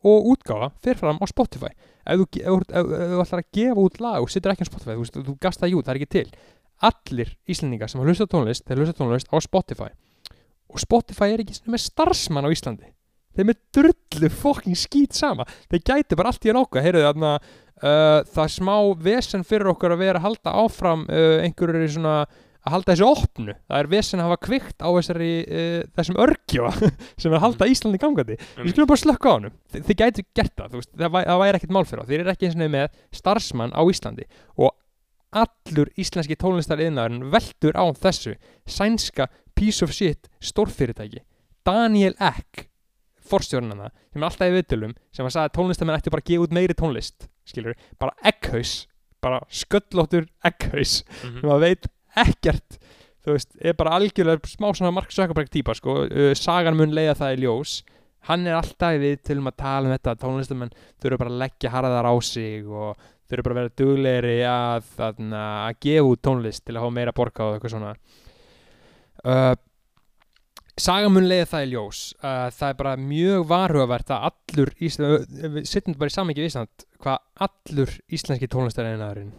og útgáfa fer fram á Spotify. Ef þú, ef, þú- ef, ef þú ætlar að gefa út lag og situr ekki á Spotify, þú veist, þú gast það jú, það er ekki til. Allir Íslendingar sem hafa hlustað á tónlist þeir hlusta tónlist á Spotify. Og Spotify er ekki með starfsmann á Íslandi. Þeir með drullu fokking skít sama. Þeir gæti bara allt í að náka heyrðu þarna uh, það er smá vesen fyrir okkur að vera að halda áfram uh, einhverju svona að halda þessu opnu. Það er vesen að hafa kvikt á þessari uh, þessum örgjóa sem er að halda Íslandi gangandi. Við skulum bara slökka á honum. Þi, þið gætu gert það, þú veist, það, væ, það væri ekkert mál fyrir þá. Þeir eru ekki eins og með starfsmann á Íslandi. Og allur íslenski tónlistar veltur á þessu sænska piece of shit stórfyrirtæki. Daniel Eck forstjórinn hana, sem er alltaf í viðtölum sem að sagði að tónlistamenn ættu bara að gefa út meiri tónlist skilur, bara Eckhaus bara sköllóttur Eckhaus Mhm. sem að veit ekkert þú veist, er bara algjörlega smá svona Mark Zuckerberg típa sko, uh, sagan mun leiða það í ljós. Hann er alltaf við til um að tala um þetta tónlistamenn þurfa bara að leggja harðar á sig og þurfa bara að vera duglegri að, að, að gefa út tónlist til að hafa meira borga og eitthvað svona. Uh, sagan mun leiða það í ljós. Uh, það er bara mjög varhugavert að allur Ísland, við sittum bara í samengi við Ísland hvað allur íslenski tónlistarinnaðurinn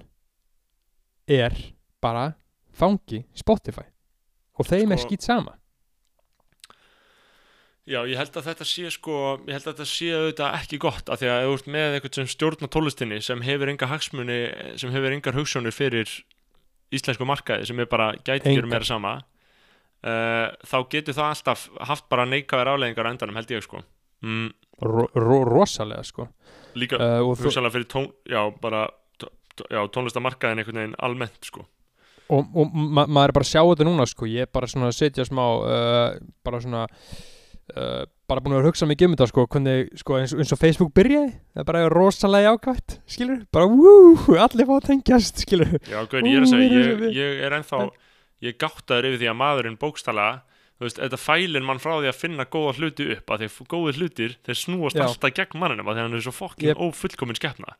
er bara fangi Spotify. Og þeim er Sko- skýt sama. Já, ég held að þetta sé sko, ég held að þetta sé auðvitað ekki gott af því að þú ert með eitthvað sem stjórnar tónlistinni sem hefur enga hagsmuni, sem hefur engar hugssjónir fyrir íslensku markaði sem er bara gæti Engar. gera meira sama uh, þá getur það alltaf haft bara neikvæðar afleðingar á endanum held ég sko. Mm, ro ro rosalega sko. Líka uh, hugsanlega fyrir tón, já, bara já, tónlistamarkaðin einhvern veginn almennt sko og, og ma maður er bara að sjá þetta núna sko. Ég er bara svona að setja smá uh, bara svona uh, bara búin að vera að hugsa mikið um þetta sko, hvernig, sko eins, eins og Facebook byrjaði það er bara rosalega jákvæmt skilur, bara wú, allir fá að tengjast skilur, Já, gauð, ég er að segja, ég, ég er ennþá ég gáttaður yfir því að maðurinn bókstala þú veist, þetta fælir mann frá því að finna góða hluti upp, að því góði hlutir þeir snúast Já. alltaf gegn manninum að því hann er svo fokkin Yep. ófullkomin skeppna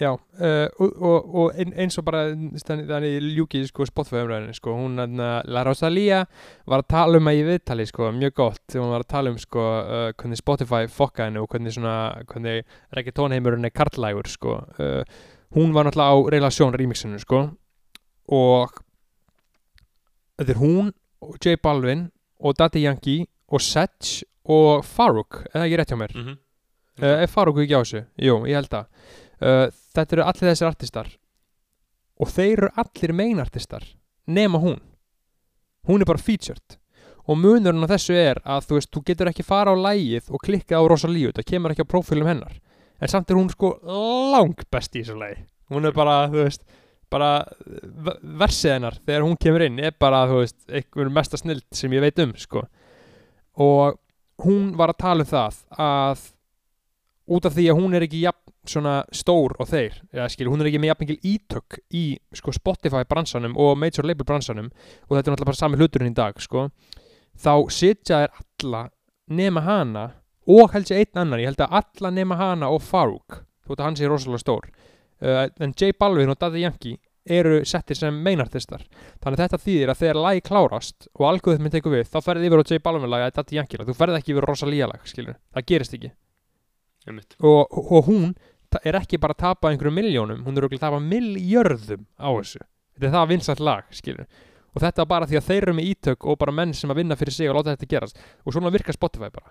já uh, og, og, og ein, eins og bara þannig, ljúkið sko Spotify umræðinu sko, hún uh, La Rosalía var að tala um að í viðtali sko, mjög gott, hún var að tala um sko, uh, hvernig Spotify fokka henni og hvernig svona, hvernig reggaetónheimurinn er karlægur sko, uh, hún var náttúrulega á relasjón remixinu sko og þetta er hún og J Balvin og Daddy Yankee og Sedge og Farouk, eða ekki rétt hjá mér? Mm -hmm. er Farouk ekki á þessu? Jú, ég held að uh, þetta eru allir þessir artistar. Og þeir eru allir meinartistar nema hún. Hún er bara featured. Og munurinn á þessu er að þú veist, þú getur ekki fara á lægið og klikka á Rosalíu, það kemur ekki á prófílum hennar. En samt er hún sko lang best í þessu lægi hún er bara, þú veist bara v- versið hennar þegar hún kemur inn er bara, þú veist, einhver mesta snild sem ég veit um, sko. Og hún var að tala um það að út af því að hún er ekki jafn svona stór og þeir eða skil, hún er ekki með jafn mikil ítök í sko, Spotify bransanum og Major Label bransanum og þetta er náttúrulega bara sami hluturinn í dag sko. þá sitja þær alla nema hana og held sér einn annar, ég held að alla nema hana og Farouk, þú veit að hann sé rosalega stór. Uh, en J Balvin og Daddy Yankee eru settir sem meinartistar þannig að þetta þýðir að þegar lagi klárast og algóðum minn tekur við, þá ferði yfir á J Balvin lag eða Daddy Yankee lag, þú ferði ekki yfir Rosalía lag skilur, það gerist ekki. Og, og hún er ekki bara að tapa einhverjum miljónum, hún er örugglega að tapa miljörðum á þessu. Þetta er það vinsætt lag, skilur og þetta bara því að þeir eru með ítök og bara menn sem að vinna fyrir sig og láta þetta gerast. Og svona virkar Spotify bara.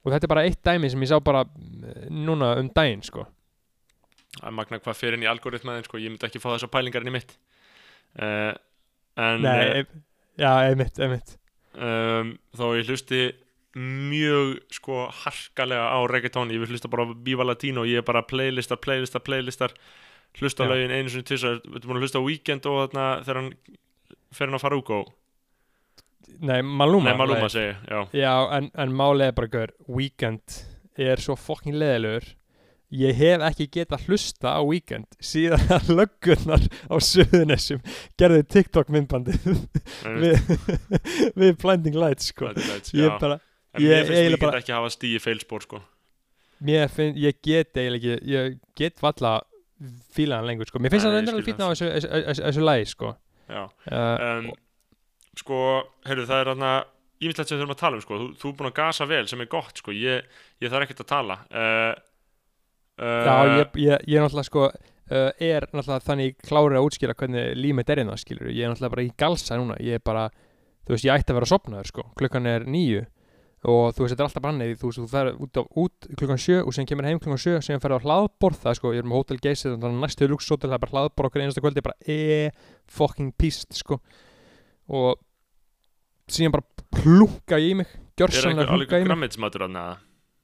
Og þetta er bara eitt dæmi sem ég sá bara eh, núna um daginn, sko. Að magna hvað fyrir inn í algoritmaðin sko, ég myndi ekki fá þessar pælingar inn í mitt. Uh, en Nei, uh, ein- já, einmitt, einmitt. um, þó ég hlusti mjög sko harkalega á reggaeton ég vil hlusta bara á Viva Latino. Ég er bara playlistar, playlistar, playlistar. Hlusta á Já. lögin einu sinni tvisar við erum búin að hlusta á Weekend og þarna þegar hann fer hann að fara úkó Nei, Maluma. Nei, Maluma segi, já. Já, en, en málið er bara gaur Weekend er svo fokkin leðilegur Ég hef ekki getað hlusta á Weekend síðan að löggurnar á Suðunessum gerðu TikTok myndbandi Einmitt, við, við Blinding Lights sko. Blinding Lights, Ég já. bara, en ég mér finnst Weekend bara- ekki hafa stíði feilspor sko. Finn, ég get eiginlega ekki, ég get valla fíla hann lengur sko. Mér finnst Nei, ég endur skil fínna á þessu, þessu, þessu, lagi sko. já. Uh, um, sko, heyrðu, það er þarna ímyndilegt sem við þurfum að tala um, sko. Þú, þú er búin að gasa vel, sem er gott, sko. Ég, ég þarf ekkert að tala. Uh, uh, Já, ég, ég, ég er náttúrulega sko uh, er náttúrulega þannig klárið að útskýra hvernig límit er hérna, skilur ég er náttúrulega bara í galsa núna, ég er bara þú veist, ég ætti að vera að sopnaður, sko. Klukkan er nýju og þú veist, þetta er alltaf brannið þú veist, þú ferð út, á, út klukkan sjö og sem kemur heim klukkan sjö, sem ferð á hlaðborð það er sko, ég er með Hotel Geysir, þannig að næstu luxushotel það er bara hlaðborð okkur einasta kvöldi, bara e fucking píst, sko. Og síðan bara plunga í mig er gjörsanlega plunga í alveg mig. grammeitsmatur þarna?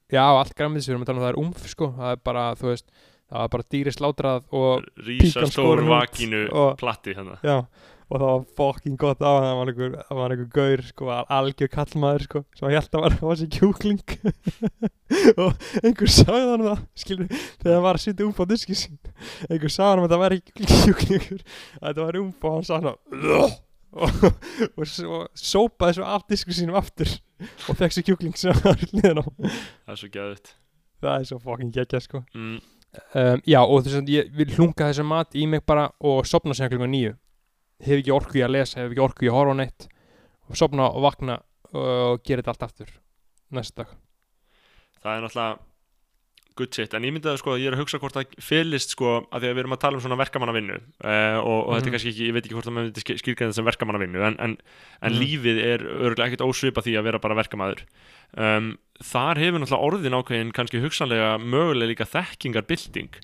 Já, allt sem við erum að tala um það er umf sko, það er bara, þú veist það er bara dýri slátrað og Píkan skorin út vakínu og- platti hérna. Já, og það var fokking gott á hann það var einhver, það var einhver gaur sko, algjör kallmaður sko, sem held að var á þessi kjúkling. Og einhver sagði hann það skilur, þegar hann var að sitja umfá diski sín einhver sagði hann að það var ekki kjúklingur. Að þetta var umfá hann sagði hann og, og, og sópaði svo af disku sínum aftur og fekk sér kjúkling sem hann var liðan á það er svo gæðut það er svo fokking geggja sko. Mm, um, já og þess að ég vil hlunga þessa mat í mig bara og sopna sem klukkan nýju hef ekki orku í að lesa, hef ekki orku í að horfa neitt. Og sopna og vakna og gera þetta allt aftur næsta dag. Það er náttúrulega good shit, en ég myndi að sko, ég er að hugsa hvort það fylist sko, að því að við erum að tala um svona verkamannavinnu uh, og, og þetta Mhm. er kannski ekki, ég veit ekki hvort það með skýrgæða sem verkamannavinnu, en, en, en Mhm. lífið er örgulega ekkert ósvipa því að vera bara verkamaður. Um, þar hefur náttúrulega orðin ákveðin kannski hugsanlega mögulega líka þekkingarbylting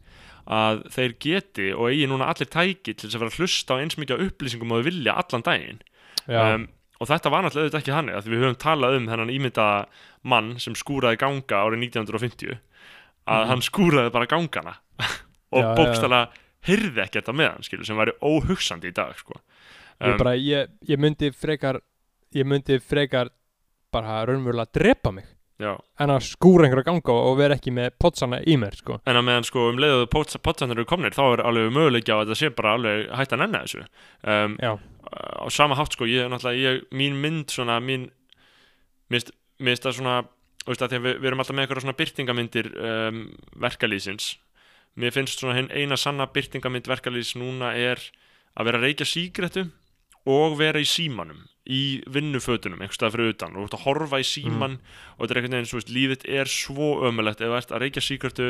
að þeir geti og eigi núna allir tæki til þess að vera að hlusta á eins mikið upplýsingum og vilja allan daginn. Um, og þetta var náttúrulega auðvitað ekki þannig að við höfum talað um þennan ímyndaða mann sem skúraði ganga árið 1950 að Mhm. hann skúraði bara gangana. Og bókstala heyrði ekkert að meðan skilur, sem væri óhugsandi í dag sko. ég um, bara ég, ég myndi frekar ég myndi frekar bara raunverulega drepa mig já. en að skúra einhverja ganga og vera ekki með potsana í mér sko. En að meðan sko um leiðu potsanir eru komnir þá er alveg möguleiki á að þetta sé bara alveg hægt að nenna þessu. Um, á sama hátt sko, ég er ég, mín mynd svona, mín minnst, minnst það svona veist að að við, við erum alltaf með eitthvað svona byrtingamyndir um, verkalýsins mér finnst svona hinn eina sanna byrtingamynd verkalýs núna er að vera að reykja sígrettu og vera í símanum í vinnufötunum, einhvers staðar fyrir utan. Og þú ert að horfa í síman og þetta er einhvern veginn, svo veist, lífið er svo ömulegt ef þú ert að reykja sígrettu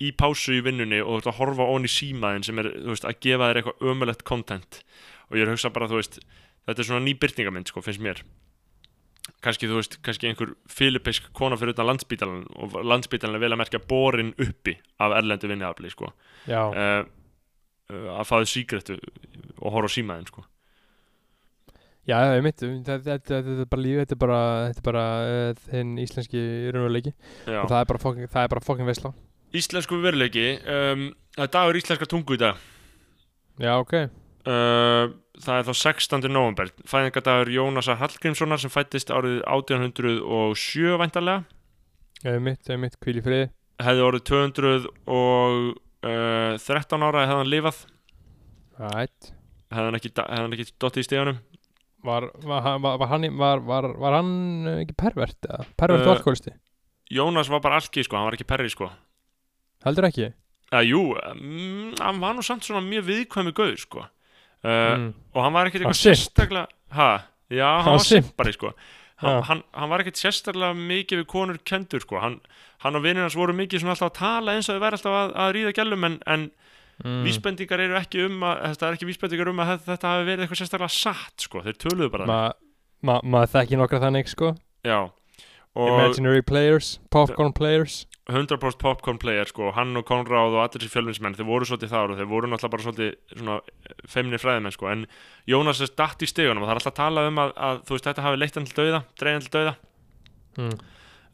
í pásu í vinnunni og þú ert að horfa í símaðin sem er, þú veist, að gefa þér eitthvað ömulegt content. Og ég er að hugsa bara, þú veist þetta er svona ný byrtingamind, sko, finnst mér. Kannski, þú veist, kannski einhver filipeisk kona fyrir utan landsbítalan og landsbítalan er vel að merkja borin uppi af erlendu vinniðafli, sko. Uh, uh, að fáðu sígrettu og horfa símaðin, sko já, ég mitt þetta, þetta, er bara líf, þetta er bara þetta er bara uh, þinn íslenski raunveruleiki. Og það er bara fokking, það er bara fokking veisla. Íslensku veruleiki um, það er dagur íslenska tungu í dag. Já, ok, uh, það er þá 16. november fæðingadagur Jónasar Hallgrímssonar sem fættist árið 1807 væntarlega ég mitt, ég mitt, hvíl í friði. Hefði orðið 200 og uh, 13 ára hefði hann lifað. Right. hefði hann ekki, ekki dottið í stegunum Var, var, var, hann, var, var, var hann uh, ekki pervert eða? Pervert Uh, og alkoholisti? Jónas var bara alki sko, hann var ekki perri sko Heldur ekki? eða jú, mm, hann var nú samt svona mjög viðkvæmi gauð sko uh, Mm. og hann var ekkert eitthvað sérstaklega ha, já, hann, Hann var simp. simpari sko hann, hann, hann var ekkert sérstaklega mikið við konur kendur sko hann, hann og vinir hans voru mikið svona alltaf að tala eins og þau væri alltaf að, að ríða gælum en, en mm. vísbendingar eru ekki um að þetta er ekki vísbendingar um að þetta, hafi verið eitthvað sérstaklega satt sko, þeir töluðu bara Ma, ma, maður þekki nokkra þannig sko. Já. Og Imaginary players, popcorn players. 100% popcorn player sko, hann og Konráð og allir þessi fjölvinsmenn, þeir voru svolítið þar og þeir voru náttúrulega bara svolítið svona feimni fræðimenn sko, en Jónas er datt í stegunum og það er alltaf talað um að, að þú veist, þetta hafi leitt hann til dauða, dreigð hann til dauða. Mm.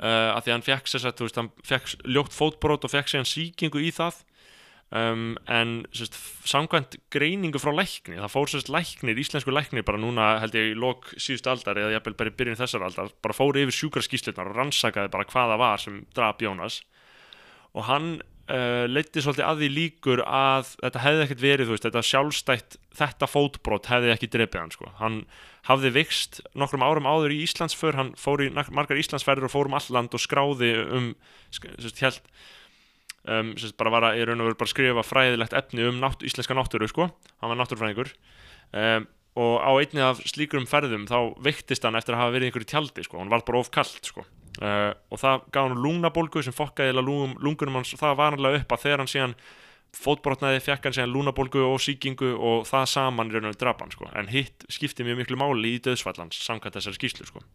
uh, að því að hann fekk sér satt, þú veist, hann fekk ljótt fótbrót og fekk sér hann sýkingu í það um, en sérst, samkvæmt greiningu frá lækni, það fór sérst læknir, íslensku læknir bara núna held ég í lok síðustu aldar eða jafnvel bara í byrjun þessar aldar, bara fór yfir sjúkraskíslutnar og rannsakaði bara hvað það var sem drap Jónas og hann uh, leiddi svolítið að því líkur að þetta hefði ekkert verið, veist, þetta sjálfstætt þetta fótbrot hefði ekki drepið hann sko. hann hafði vikst nokkrum árum áður í Íslandsför, hann fór í margar Íslandsferður og fór um all land og skráði um, sérst, held um, sérst, bara var að, að skrifa fræðilegt efni um nátt, íslenska náttúru, sko. Hann var náttúrufræðingur. Um, og á einni af slíkurum ferðum þá veiktist hann eftir að hafa verið einhverju tjaldi, sko, hann var bara of kalt, sko. Uh, og það gaf hann lungnabólgu sem fokkaði lungum, lungunum hans. Það var hann upp að þegar hann síðan fótbrotnaði, fekk hann síðan lungnabólgu og sýkingu og það saman í raun og veru drap hann, sko. En hitt skipti mjög miklu máli í döðsfallans samkvæmt þessari skýslu, sko.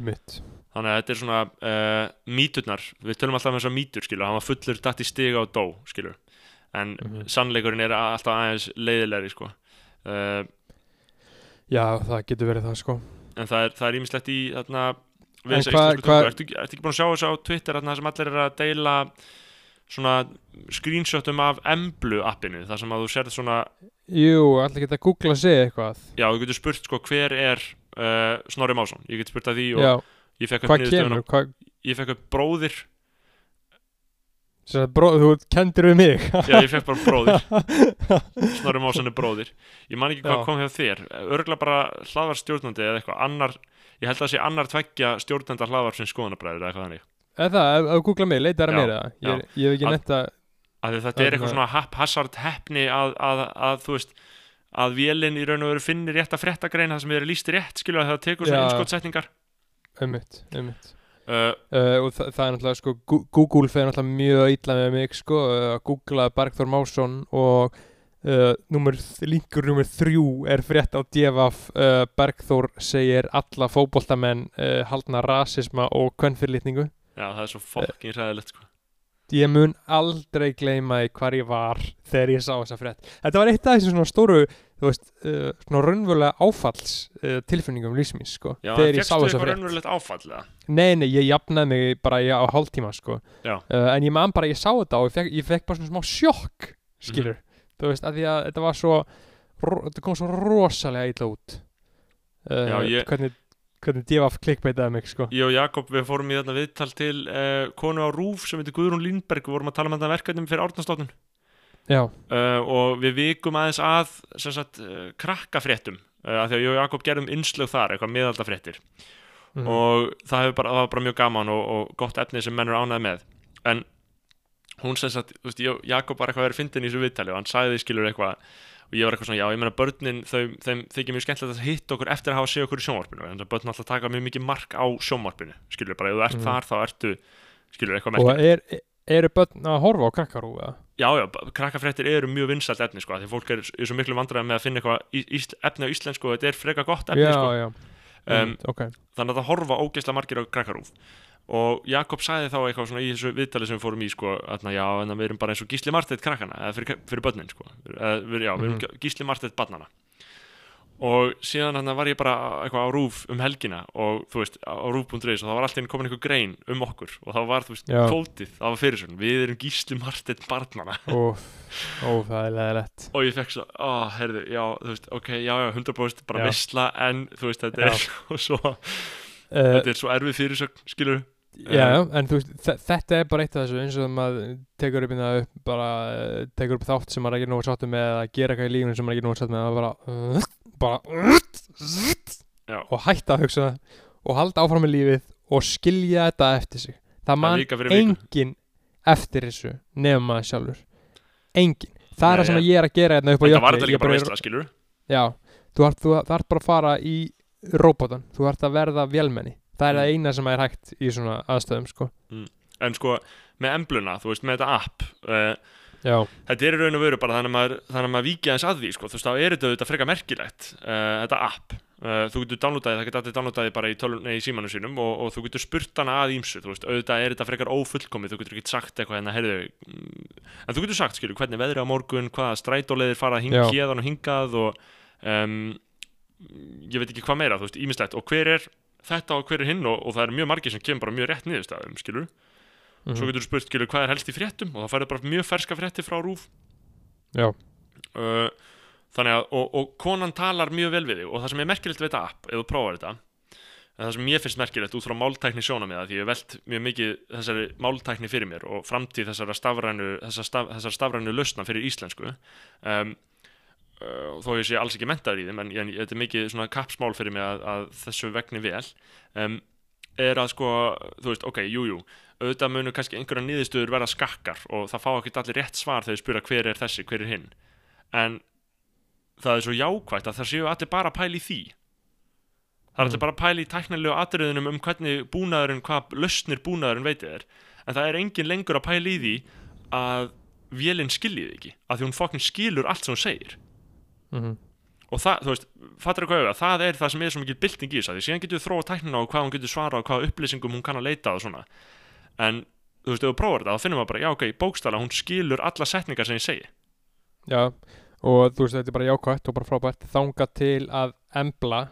Mitt Þannig að þetta er svona uh, míturnar, við tölum alltaf um þessar mítur skilur, hann var fullur datt í stiga og dó skilur, en Mhm. sannleikurinn er alltaf aðeins leiðilegri sko. Uh, Já, það getur verið það sko. en það er, ímislegt í þarna við íslensku hvað- tungu, ertu, ekki búin að sjá þessu á Twitter þarna sem allir er að deila svona screenshotum af Emblu appinu, þar sem að þú sérð svona Jú, allir geta að googla sig eitthvað. Já, þú getur spurt sko hver er uh, Snorri Másson, ég get spurt að því og Já, ég fekk upp hvað niðurstöðuna. kemur? Hvað, ég fekk upp bróðir. Að bró, þú kendir við mig. Já, ég fekk bara bróðir. Snorri Másson er bróðir. Ég man ekki hvað Já. kom hjá þér. Örgulega bara hlaðvar stjórnandi eða eitthvað annar, ég held að það sé annar tveggja stjórnanda hlaðvar sem skoðanabræður eða eitthvað þannig. Eða það, þú googla mig, leitar að Já, mér það Ég, ég hef ekki Að- netta að þetta er eitthvað svona haphazard heppni að, að, að þú veist að vélinn í raun og veru finnir rétt að fréttagreina það sem er líst rétt skilur að það tekur svona Já. Ummitt, ummitt uh, uh, Og það, það er náttúrulega sko Google fer náttúrulega mjög illa með mig sko uh, að googla Bergþór Másson og uh, nummer, linkur nummer þrjú er frétt á uh, Bergþór segir alla fótboltamenn uh, haldna rasisma og kvennfyrirlitningu já það er svo fokkin ræðilegt sko. ég mun aldrei gleyma því hvar ég var þegar ég sá þessa frétt. Þetta var eitt af þessum svona stóru þú veist, uh, svona raunverulega áfalls uh, tilfinningum lífsmins sko já, þegar ég fegstu sá þessa eitthvað frétt. raunverulegt áfall eða? nei, nei, ég jafnaði mig bara í- á hálftíma sko. Já. uh, en ég man bara, ég sá þetta og ég fekk, ég fekk bara svona smá sjokk skilur, þú veist, af því að þetta var svo ro- þetta kom svo rosalega illa út. Uh, Já, ég- hvernig, hvernig divaf klikkbeitaði mig sko. Ég og Jakob við fórum í þarna viðtal til uh, konu á Rúf sem heitir Guðrún Lindberg. Við vorum að tala um þetta verkefnum fyrir árnastátun já, uh, og við vikum aðeins að sagt, uh, krakkafréttum uh, af því að ég og Jakob gerðum innslög þar eitthvað miðaldafréttir mhm. og það, bara, það var bara mjög gaman og, og gott efni sem menn eru ánæði með en hún sem sagt, þú veist, Jakob var eitthvað að vera fyndin í þessu viðtali og hann sagði skilur eitthvað og ég var eitthvað svona, já, ég meina börnin þau, þeim þykir mjög skemmtilegt að hitta okkur eftir að hafa séð okkur í sjónvarpinu, en það börn alltaf taka mjög mikið mark á sjónvarpinu, skilur bara, ef þú ert Mhm. þar þá ertu, skilur eitthvað og merkilegt er, eru börn að horfa á krakkarú eða? Já, já, krakkafréttir eru mjög vinsælt efni, sko, því fólk er, er svo miklu vandræði með að finna eitthvað efni á íslensku og þetta er freka gott efni, já, sko. já, um, um, ok. þannig að það horfa ógeðslega margir á krakkarúf. Og Jakob sagði þá eitthvað svona í þessu viðtali sem við fórum í sko, að já, en við erum bara eins og Gísli Marteit krakkana eða fyrir, fyrir börnin sko. eða, já, við erum Mhm. Gísli Marteit barnana og síðan hann var ég bara eitthvað á rúf um helgina og þú veist, á rúf.is og það var alltaf komin einhver grein um okkur og það var, þú veist, Já. kvótið það var fyrir svona, við erum Gísli Marteit barnana óf, það er leðilegt og ég fekk svo, á, herðu, já, þú veist, ok, já, já, 100% bara Já. visla en, þú veist, þetta Já. er svo uh, þetta er svo erfið fyrirsögn, skilur Já, já, en þú veist, þe- þetta er bara eitt af þessu eins og maður tekur upp, hérna upp bara, uh, tekur upp þátt sem maður er ekki nógu sáttu með að gera eitthvað í lífinu sem maður er ekki nógu sáttu með að bara, bara og hætta að hugsa og halda áfram með lífið og skilja þetta eftir sig. Það man vika fyrir viku. engin eftir þessu nefn maður sjálfur. Engin, það er það sem ég- er að gera hérna upp á Þetta var jökli þetta Ég líka bara er- veistla, skilur Já, þú ert, bara að fara í róbótan, þú ert að verða vélmenni það er Mm. það eina sem er hægt í svona aðstöðum sko. En sko, með embluna, þú veist, með þetta app uh, Þetta er raun og veru bara þannig að maður, þannig að maður víkja eins að því sko. Þú veist, þá er þetta auðvitað frekar merkilegt uh, Þetta app uh, Þú getur downloadaði, það getur allir downloadaði bara í, tölun, í símanu sínum og, og þú getur spurt hana að ímsu Þú veist, auðvitað er þetta frekar ófullkomið Þú getur ekki sagt eitthvað hérna, heyrðu mm, En þú getur sagt, skilur, hvernig veðri á morgun Hvaða strætóleiðir fara að Já. hing, héðan og hingað og um, ég veit ekki hvað meira, þú veist, ímislegt og hver er þetta og hver er hinn og, og það er mjög margir sem kemur bara mjög rétt niðurstæðum, skilur mhm. svo getur þú spurt, skilur, hvað er helst í fréttum og það færðu bara mjög ferska frétti frá rúf Já. uh, þannig að, og, og konan talar mjög vel við þig og það sem er merkilegt við þetta app, ef þú prófar þetta en það sem ég finnst merkilegt út frá máltækni sjónamiða því ég velt mjög mikið þessari máltækni fyrir mér og framtíð þessara stafrænu þessar, staf, þessar stafrænu lausna fyrir íslensku um, uh, þó ég sé alls ekki mentaður í þeim en, en þetta er mikið svona kapsmál fyrir mig að, að þessu vegni vel. Um, er að sko, þú veist, ok, jú, jú auðvitað munu kannski einhverja niðurstöður verða skakkar og það fá ekki allir rétt svar þegar þau spura hver er þessi, hver er hinn. En það er svo jákvægt að það séu allir bara að pæla í því. Það er allir Mm. bara að pæla í tæknilegu atriðunum um hvernig búnaðurinn, hvað lausnir búnaðurinn veitir þér. En það er engin lengur að pæla í því að vélinn skiljið ekki að því hún fokkin skilur allt sem hún segir Mhm. og það, þú veist, fattar hvað auðvitað það er það sem er svo mikið bylting í þess að því síðan getur við þróa tæknina og hvað hún getur svara og hvað upplýsingum hún kann að leita og svona. En þú veist, ef þú prófar þetta þá finnum við bara, já ok, bókstala, hún skilur alla setningar sem ég segi. Já, og þú veist, þetta er bara jákvætt og bara frábært. Þanga til að embla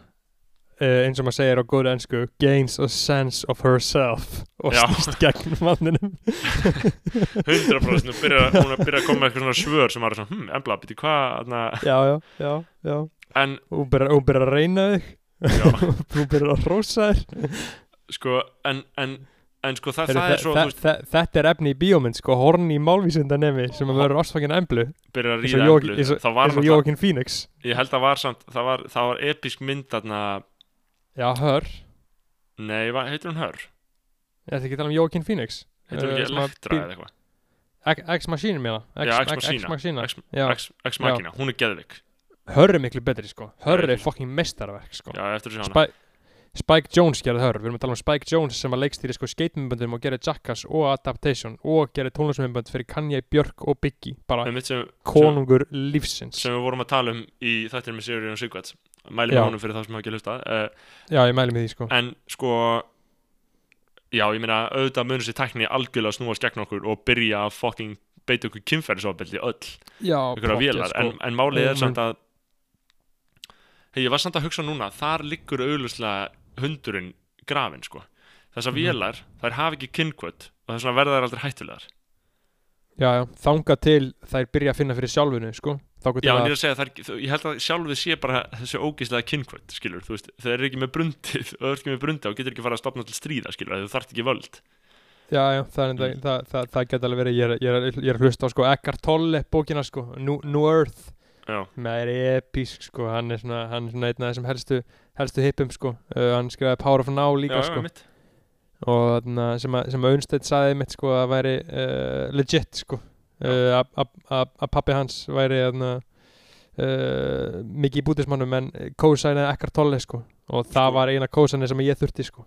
uh, eins og maður segir á góðu ennsku gains a sense of herself. Og Já. snýst gegn manninum. 100% hún byrjar hún að byrja að koma með eitthvað svona svör sem var svona, hm, embla, byrju hvað já, já, já, já. En hún byrjar, hún byrjar að reyna þig. Hún byrjar að hrósa þér. Sko, en, en, en sko það, Heyrðu, það er svo, þú veist, þe- þetta er efni í bíómynd sko, horni í málvísindanemi sem að vera ástfangin emblu. Byrjar að ríða emblu. eins og- Jóakin Phoenix. Ég held að var samt það var, það var episk mynd þarna já, hör, nei, va- heitir hún Hör? ég ætla ekki að tala um Jóakin Phoenix. Heitir hún Eh, ekki Elektra eða eitthvað? Machina meina. Já, Ex Machina. Ex Machina. Ex- já, Ex- Ex Machina, hún er geðvik hör er miklu betri sko. Hör er fucking mestarverk sko. Já, eftir sjá hana Spike, Jones gerði hör, við erum að tala um Spike Jones sem að leikstýri sko skateminböndum og gerði Jackass og Adaptation og gerði tónlisminnbönd fyrir Kanye, Björk og Biggie. Bara konungur lífsins. sem við vorum að tala um í þættir með Sigurinn og Sigvarts mælum Já. við honum fyrir þá sem hafa ekki hlusta uh, já, ég mæli með því sko. en sko já, ég meina auðvitað munur sér tækni algjörlega snúast gegn okkur og byrja að fucking beita okkur kynferðisofbeldi öll já, að vélar, en, en málið er samt að hei, ég var samt að hugsa núna þar liggur auðvitað hundurinn grafin, sko. Þessar Mhm. vélar, þær hafa ekki kynkvöld og þess vegna verða þær aldrei hættulegar. Já, já, þanga til þær byrja að finna fyrir sjálfinu sko já, en ég er að segja, þær, ég held að sjálfið sé bara þessi ógeðslega kynkvöld, skilur þú veist, þeir eru ekki með brundið eru ekki með brundið og getur ekki fara að stopna til stríða, skilur þú þarft ekki völd. Já, já, það, er, Mm. það, það, það geta alveg verið ég er, ég, er, ég er að hlusta á sko Eckhart Tolle bókina sko, New, New Earth. Já, með er episk sko, hann er svona, hann er svona einn af þessum helstu, helstu hippum sko, uh, hann skrifaði Power of Now líka já, sko. já, mitt og þarna, sem, að, sem að Unstedt saði mitt sko að væri uh, legit sko uh, að- pappi hans væri uh, mikið í bútismannum en kósænaði Eckhart Tolle sko. Og það Sko- var eina kósæni sem ég þurfti sko.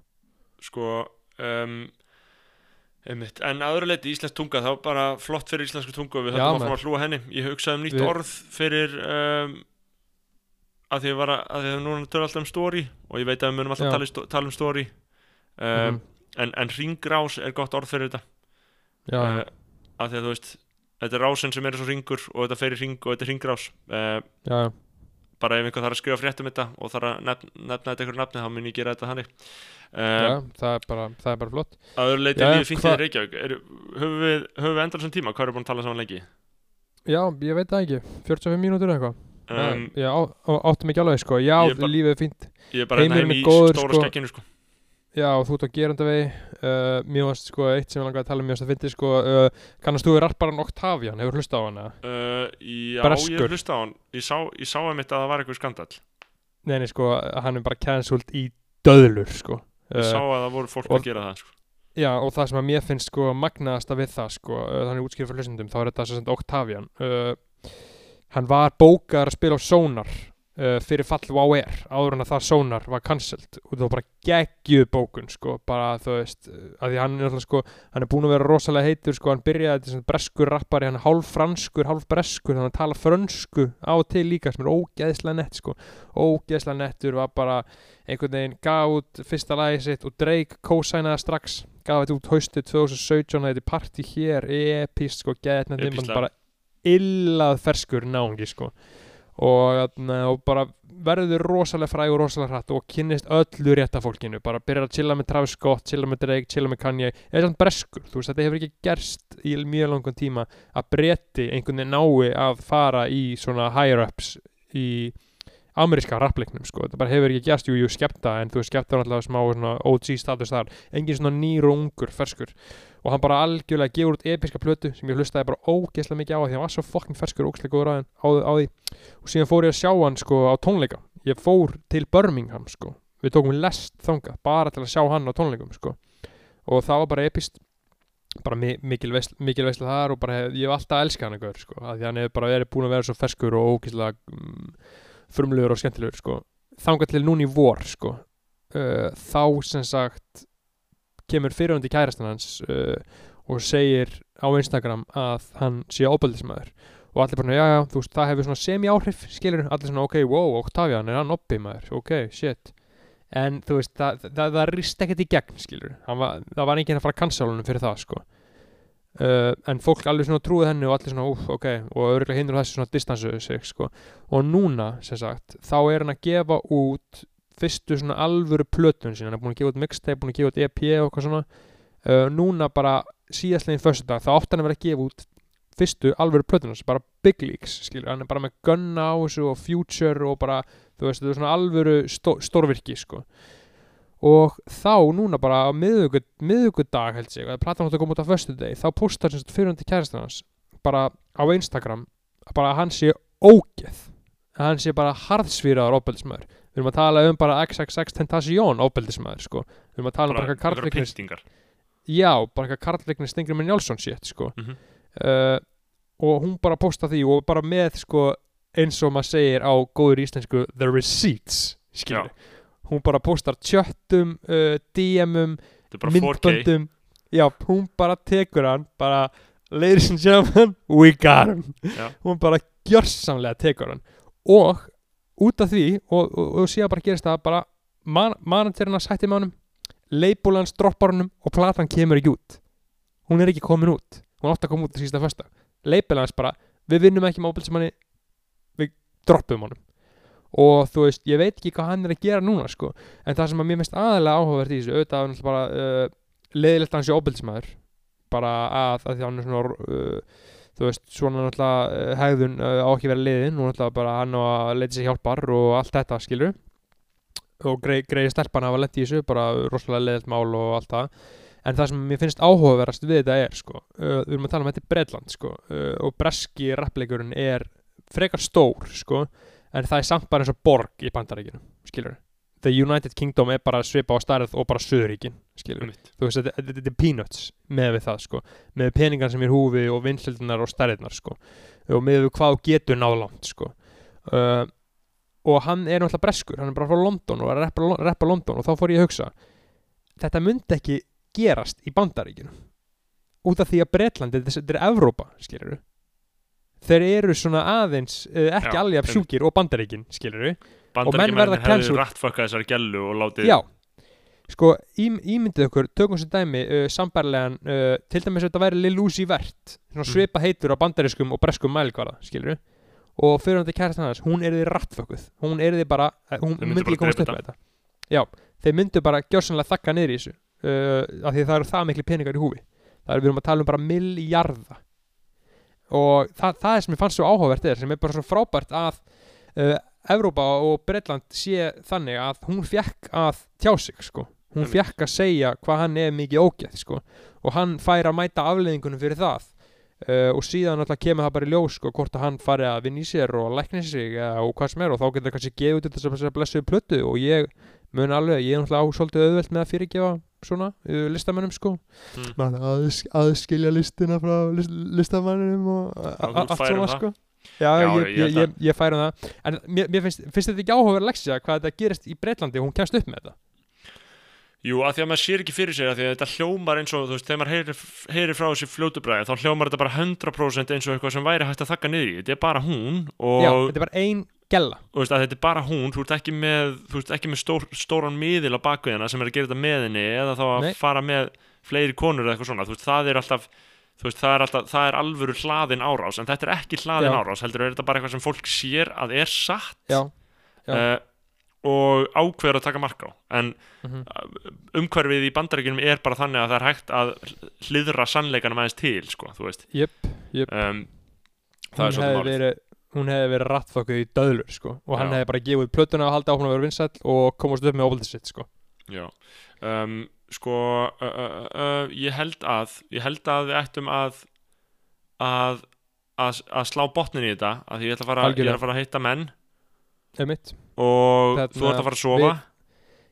Sko um, einmitt. en að öðru leiti íslensk tunga þá bara flott fyrir íslensku tungu. Og við höfum að hlúa henni. Ég hugsaði um nýtt Við- orð fyrir um, að því að, að, að núna tölum alltaf um story og ég veit að við munum alltaf tala, tala um story. Um, Mhm. en, en ringrás er gott orð fyrir þetta. Já, uh, að því að þú veist þetta er rásin sem er svo ringur og þetta fer í ring og þetta er ringrás uh, já, bara ef einhver þarf að skrifa frétt um þetta og þarf að nefna, nefna þetta einhverju nafni þá mun ég gera þetta þannig. Já, uh, það er bara, það er bara flott. að öðru leiti líður fínt hva- í Reykjavík. Er, höfum við, við endað sem tíma, hvað við búin að tala saman lengi? Já, ég veit það ekki, 45 mínútur eitthvað. Um, já, á- á- áttum ekki alveg sko. Já, Ég lífið er fínt. ég er bara heimurinn heim er í stóra sko. skekkinu sko. Já, þú ert á geranda vegi uh, Mjög varst sko eitt sem ég langaði að tala um Mjög varst að fyndi sko uh, Kannast þú við rapparan Octavian, hefur hlustað á hana? uh, já, Breskur. ég hlusta á hann ég sá, ég sá að mitt að það var eitthvað skandal Nei, nei, sko, hann er bara cancelled í döðlur sko ég sá uh, að það voru fólk og- að gera það sko. Já, og það sem að mér finnst sko magnaðasta við það sko uh, Þannig útskýrð fyrir hlustendum, þá er þetta sem sagt Octavian uh, Hann var bókar að spila á Sonar uh, fyrir fall WoW Air áður en að það Sonar var cancelled. Og það var bara geggjuð bókun sko, bara þú veist uh, að því hann er alltaf sko, hann er búin að vera rosalega heitur sko, hann byrjaði þetta sem breskur rappari hann er hálf franskur, hálf breskur hann tala frönsku á til líka sem er ógeðslega nett sko, ógeðslega nettur var bara einhvern veginn gaf út fyrsta lagi sitt og Drake kósænaði strax gaf þetta út haustið 2017 þetta er party hér, epist sko, lag. bara illað ferskur náungi sko og, þarna, og bara verður rosalega fræg og rosalega hratt og kynnist öllu rétta fólkinu. Bara byrjar að chilla með Travis Scott, chilla með Drake, chilla með Kanye. Eða samt breskur, þú veist þetta hefur ekki gerst í mjög langan tíma að bretti einhvern veginn nái að fara í svona higher ups í ameríska rappleiknum sko, þetta bara hefur ekki gerst. Jú, jú, skepta, en þú skepta er alltaf smá svona OG status þar, engin svona nýr og ungur ferskur, og hann bara algjörlega gefur út episka plötu sem ég hlustaði bara ógeðslega mikið á því hann var svo fucking ferskur og ógeðslega góður á, á, því. Og síðan fór ég að sjá hann sko á tónleika. Ég fór til Birmingham sko. Við tókum lest þanga bara til að sjá hann á tónleikum sko. Og það var bara epist bara mi mikil, veisla þar og bara hef, ég hef alltaf elskað hann eitthvað sko af því hann hefur bara verið búin að vera svo ferskur og ógeðslega mm, frumlegur og skemmtilegur sko. Þangað til núna í vor sko. Uh, þá sem sagt kemur fyrirhundi kærastan hans uh, og segir á Instagram að hann sé óbældismæður og allir bara, já, já, þú veist, það hefur svona semi-áhrif skilur, allir svona, ok, wow, Octavian er hann oppi maður, ok, shit. En þú veist, það, það, það, rist ekkert í gegn skilur, var, það var enginn að fara að cancela honum fyrir það, sko. Uh, en fólk alveg svona trúið henni og allir svona, úf, ok. Og örgulega hindur þessu svona distansuðu sig, sko. Og núna, sem sagt, þá er hann að gefa út fyrstu svona alvöru plötun sín hann er búin að gefa út mixtape, búin að gefa út EP og eitthvað svona. Uh, núna bara síðastlegin fyrstu dag, þá átti hann að vera að gefa út fyrstu alvöru plötun hans, bara Big Leagues skilur, hann er bara með gunna á þessu og Future og bara, þú veist, þetta er svona alvöru stó, stórvirki, sko. Og þá núna bara á miðugud, miðugudag held sig, að platan átti að koma út á föstu degi, þá postar sem sagt fyrirhundi kærastan hans bara á Instagram bara að hann sé ógeð að hann sé bara harðsvíraður óbeldismæður við erum að tala um bara XXX Tentacion óbeldismæður sko. Við erum að tala um bara eitthvað pyntingar. Já, bara eitthvað karlviknis stengri með Njálsson shit sko. Mhm. uh, og hún bara posta því og bara með sko eins og maður segir á góður íslensku the receipts skilur hún bara postar tjöttum uh, DM-um, þetta bara 4K myndböndum. Já, hún bara tekur hann bara, ladies and gentlemen we got him. Já. hún bara gjörsamlega tekur hann. Og út af því og, og, og síðan bara gerist það bara man, managerinn að sætti með honum hans droppar honum og platan kemur ekki út. Hún er ekki komin út. Hún átti að koma út í sísta fyrsta hans bara, við vinnum ekki með óbilsmanni við droppum honum. Og þú veist, ég veit ekki hvað hann er að gera núna sko, en það sem að mér mest aðalega áhugavert í þessu, auðvitað er bara uh, leiðilegt að hann sé óbilsmaður. Bara að, að því hann er svona uh, þú veist, svona náttúrulega uh, hegðun uh, á ekki að vera leiðin og náttúrulega bara hann á að leita sér hjálpar og allt þetta skilur og grei, greiði stelpan hafa lent í þessu bara rosalega leiðilt mál og allt það. En það sem mér finnst áhugaverast við þetta er sko, uh, við erum að tala um þetta er Bretland sko, uh, og breski rappleikurinn er frekar stór sko, en það er samt bara eins og borg í bandaríkinu, skilur The United Kingdom er bara svipa á starð og bara Einmitt. þú veist, þetta- er peanuts með við það, sko. Með peningar sem er húfi og vinsöldunar og stærðirnar, sko. Og með við hvað getur náðlangt, sko. Uh, og hann er náttúrulega breskur hann er bara frá London og er að reppa, reppa London og þá fór ég að hugsa þetta myndi ekki gerast í bandaríkinu út af því að Bretland þetta er Evrópa, skilur þeir eru svona aðeins uh, ekki alveg af sjúkir og bandaríkin, skilur Og menn verða hefðu cancelled. rattfakka þessari gellu og látið Já, sko, ím, ímyndið okkur, tökum sem dæmi, uh, sambærlegan, uh, til dæmis að þetta væri Lil Uzi Vert, Mm. svipa heitur á bandarískum og breskum mælkvara, skilur og fyrir hann til kærast hans, hún er þið rattfökkuð, hún er þið bara, eh, hún myndi ekki komast upp með þetta. Já, þeir myndu bara gjörsanlega þakka niður í þessu, uh, af því það eru það miklu peningar í húfi. Það er við erum að tala um bara milljarða og það, það er sem ég fannst svo áhugavert er, sem er bara svo frábært að uh, Evrópa og Bretland sé þannig að hún fekk að tjá sig sko. hún fekk að segja hvað hann er mikið ógeð sko. og hann fær að mæta afleðingunum fyrir það uh, og síðan alltaf kemur það bara í ljós sko, hvort að hann fari að vinna í sér og lækni sig uh, og hvað sem er og þá getur það kannski gefið út þess að blessuðu plötu og ég mun alveg, ég er náttúrulega á svolítið auðvelt með að fyrirgefa svona uh, listamönnum sko Mm. Aðskilja listina frá list, listamönnum og allt svona það. sko Já, Já, ég, ég ég, ég, færi um það En mér, mér finnst, finnst þetta ekki áhugaverð leksja hvað þetta gerist í Breitlandi og hún kemst upp með þetta Jú, að því að maður sér ekki fyrir sér að því að þetta hljómar eins og, þú veist, þegar maður heyrir, heyrir frá þessi fljótubræði, þá hljómar þetta bara 100% eins og eitthvað sem væri hægt að þakka niður í. Þetta er bara hún og, Já, þetta er bara ein gella þú veist, að þetta er bara hún, þú ert ekki með, ert ekki með stór, stóran miðil á bakveðina sem er að gera þetta með henni eða þá að Nei. fara með fleiri konur eða eitthvað svona, þú veist, það er alltaf, þú veist, það er alltaf, það er alvöru hlaðin árás, en þetta er ekki hlaðin Já. árás, heldur er þetta bara eitthvað sem fólk sér að er satt. Já, já. eh, og ákveður að taka mark á, en mhm, umhverfið í bandaríkjunum er bara þannig að það er hægt að hliðra sannleikanum aðeins til sko, þú veist. Jöp, jöp um, Hún hefði verið hún hefði verið rattfokkuð í döðlur sko og hann hefði bara gefið plötuna og haldið áfram að vera vinsæll og komast upp með óvaldið sitt sko. Já. Um, sko uh, uh, uh, ég held að ég held að við ættum að að að, að slá botnin í þetta að ég ætla að fara, ég að fara að hitta menn. Einmitt. og Þarna, þú ert að fara að sofa.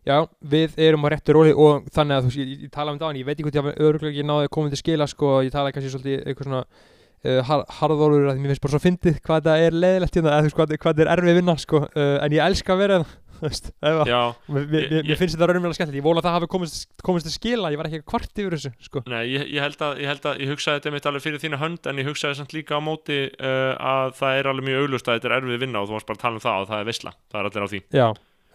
Já, við erum á réttu róli og þannig að þú ég, ég tala um þetta á hann, ég veit ekki hvort ég hafa öruglega náði að koma til skila sko, ég tala kannski svolítið eitthvað svona uh, har, harðorður að mér finnst bara svo fyndið hvað þetta er leiðilegt hérna, hvað, þetta er erfið vinna sko, uh, en ég elska að vera það, mér, finnst þetta raunverulega skemmtilegt, ég vona að það hafi komist, komist til skila, ég var ekki kvart yfir þessu sko. nei, ég, ég held að ég held að ég hugsaði þetta mitt alveg fyrir þína hönd en ég hugsaði samt líka á móti uh, að það er alveg mjög auglust að þetta er erfið vinna og þú varst bara að tala um það og það er veisla, það er allir á því. Já,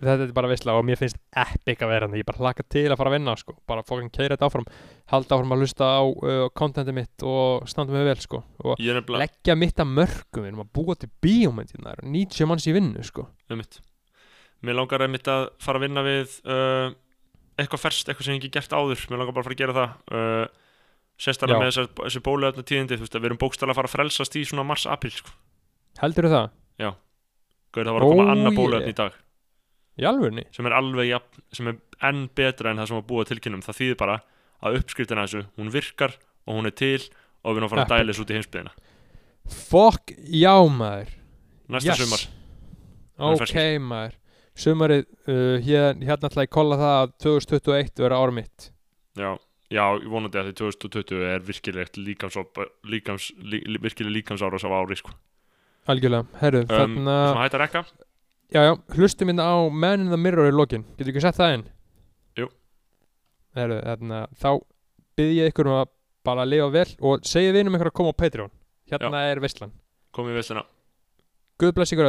þetta er bara veistla og mér finnst epic að vera hann, ég bara hlaka til að fara að vinna sko, bara fókin keira þetta áfram halda áfram að hlusta á uh, contentið mitt og standa mig vel sko. Og leggja mitt að mörgum við erum að búa til bíómynd hérna, það eru 90 manns í vinnu sko. Mitt mér langar einmitt að fara að vinna við uh, eitthvað ferst, eitthvað sem ég hef ekki gert áður. Mér langar bara að fara að gera það uh, sérstaklega Já. með þessar, þessi bóluefna tíðindi þú veist við erum bókstæðlega að fara að frelsast í svona mars-april sko. Heldur það? Gauður, það var að koma Ó, annað bóluefni í dag. Í alvörni? sem er alveg jafn, sem er enn betra en það sem var búið tilkynum það þýðir bara að uppskriftina þessu hún virkar og hún er til og við erum að fara að dæla þessu út í heimsbyðina Fokk, já maður. Næsta sumar. Hann er Ok maður Sumarið, uh, hér, hérna ætla ég að kolla það að 2021 verða ára mitt. Já, já, ég vonandi að því 2020 er virkilegt líkams, líkams, lí, virkileg líkamsárás á ári sko. Algjörlega, herru, um, þarna að hætta að rekka? Já, já, hlustum hérna á Man in the Mirror í lokin. Getur ekki sett það inn? Jú. Herru, þarna, þá byrð ég ykkur um að bara lifa vel og segja vinum ykkur að koma á Patreon. Hérna er veistlan komið í vesluna Guð bless ykkur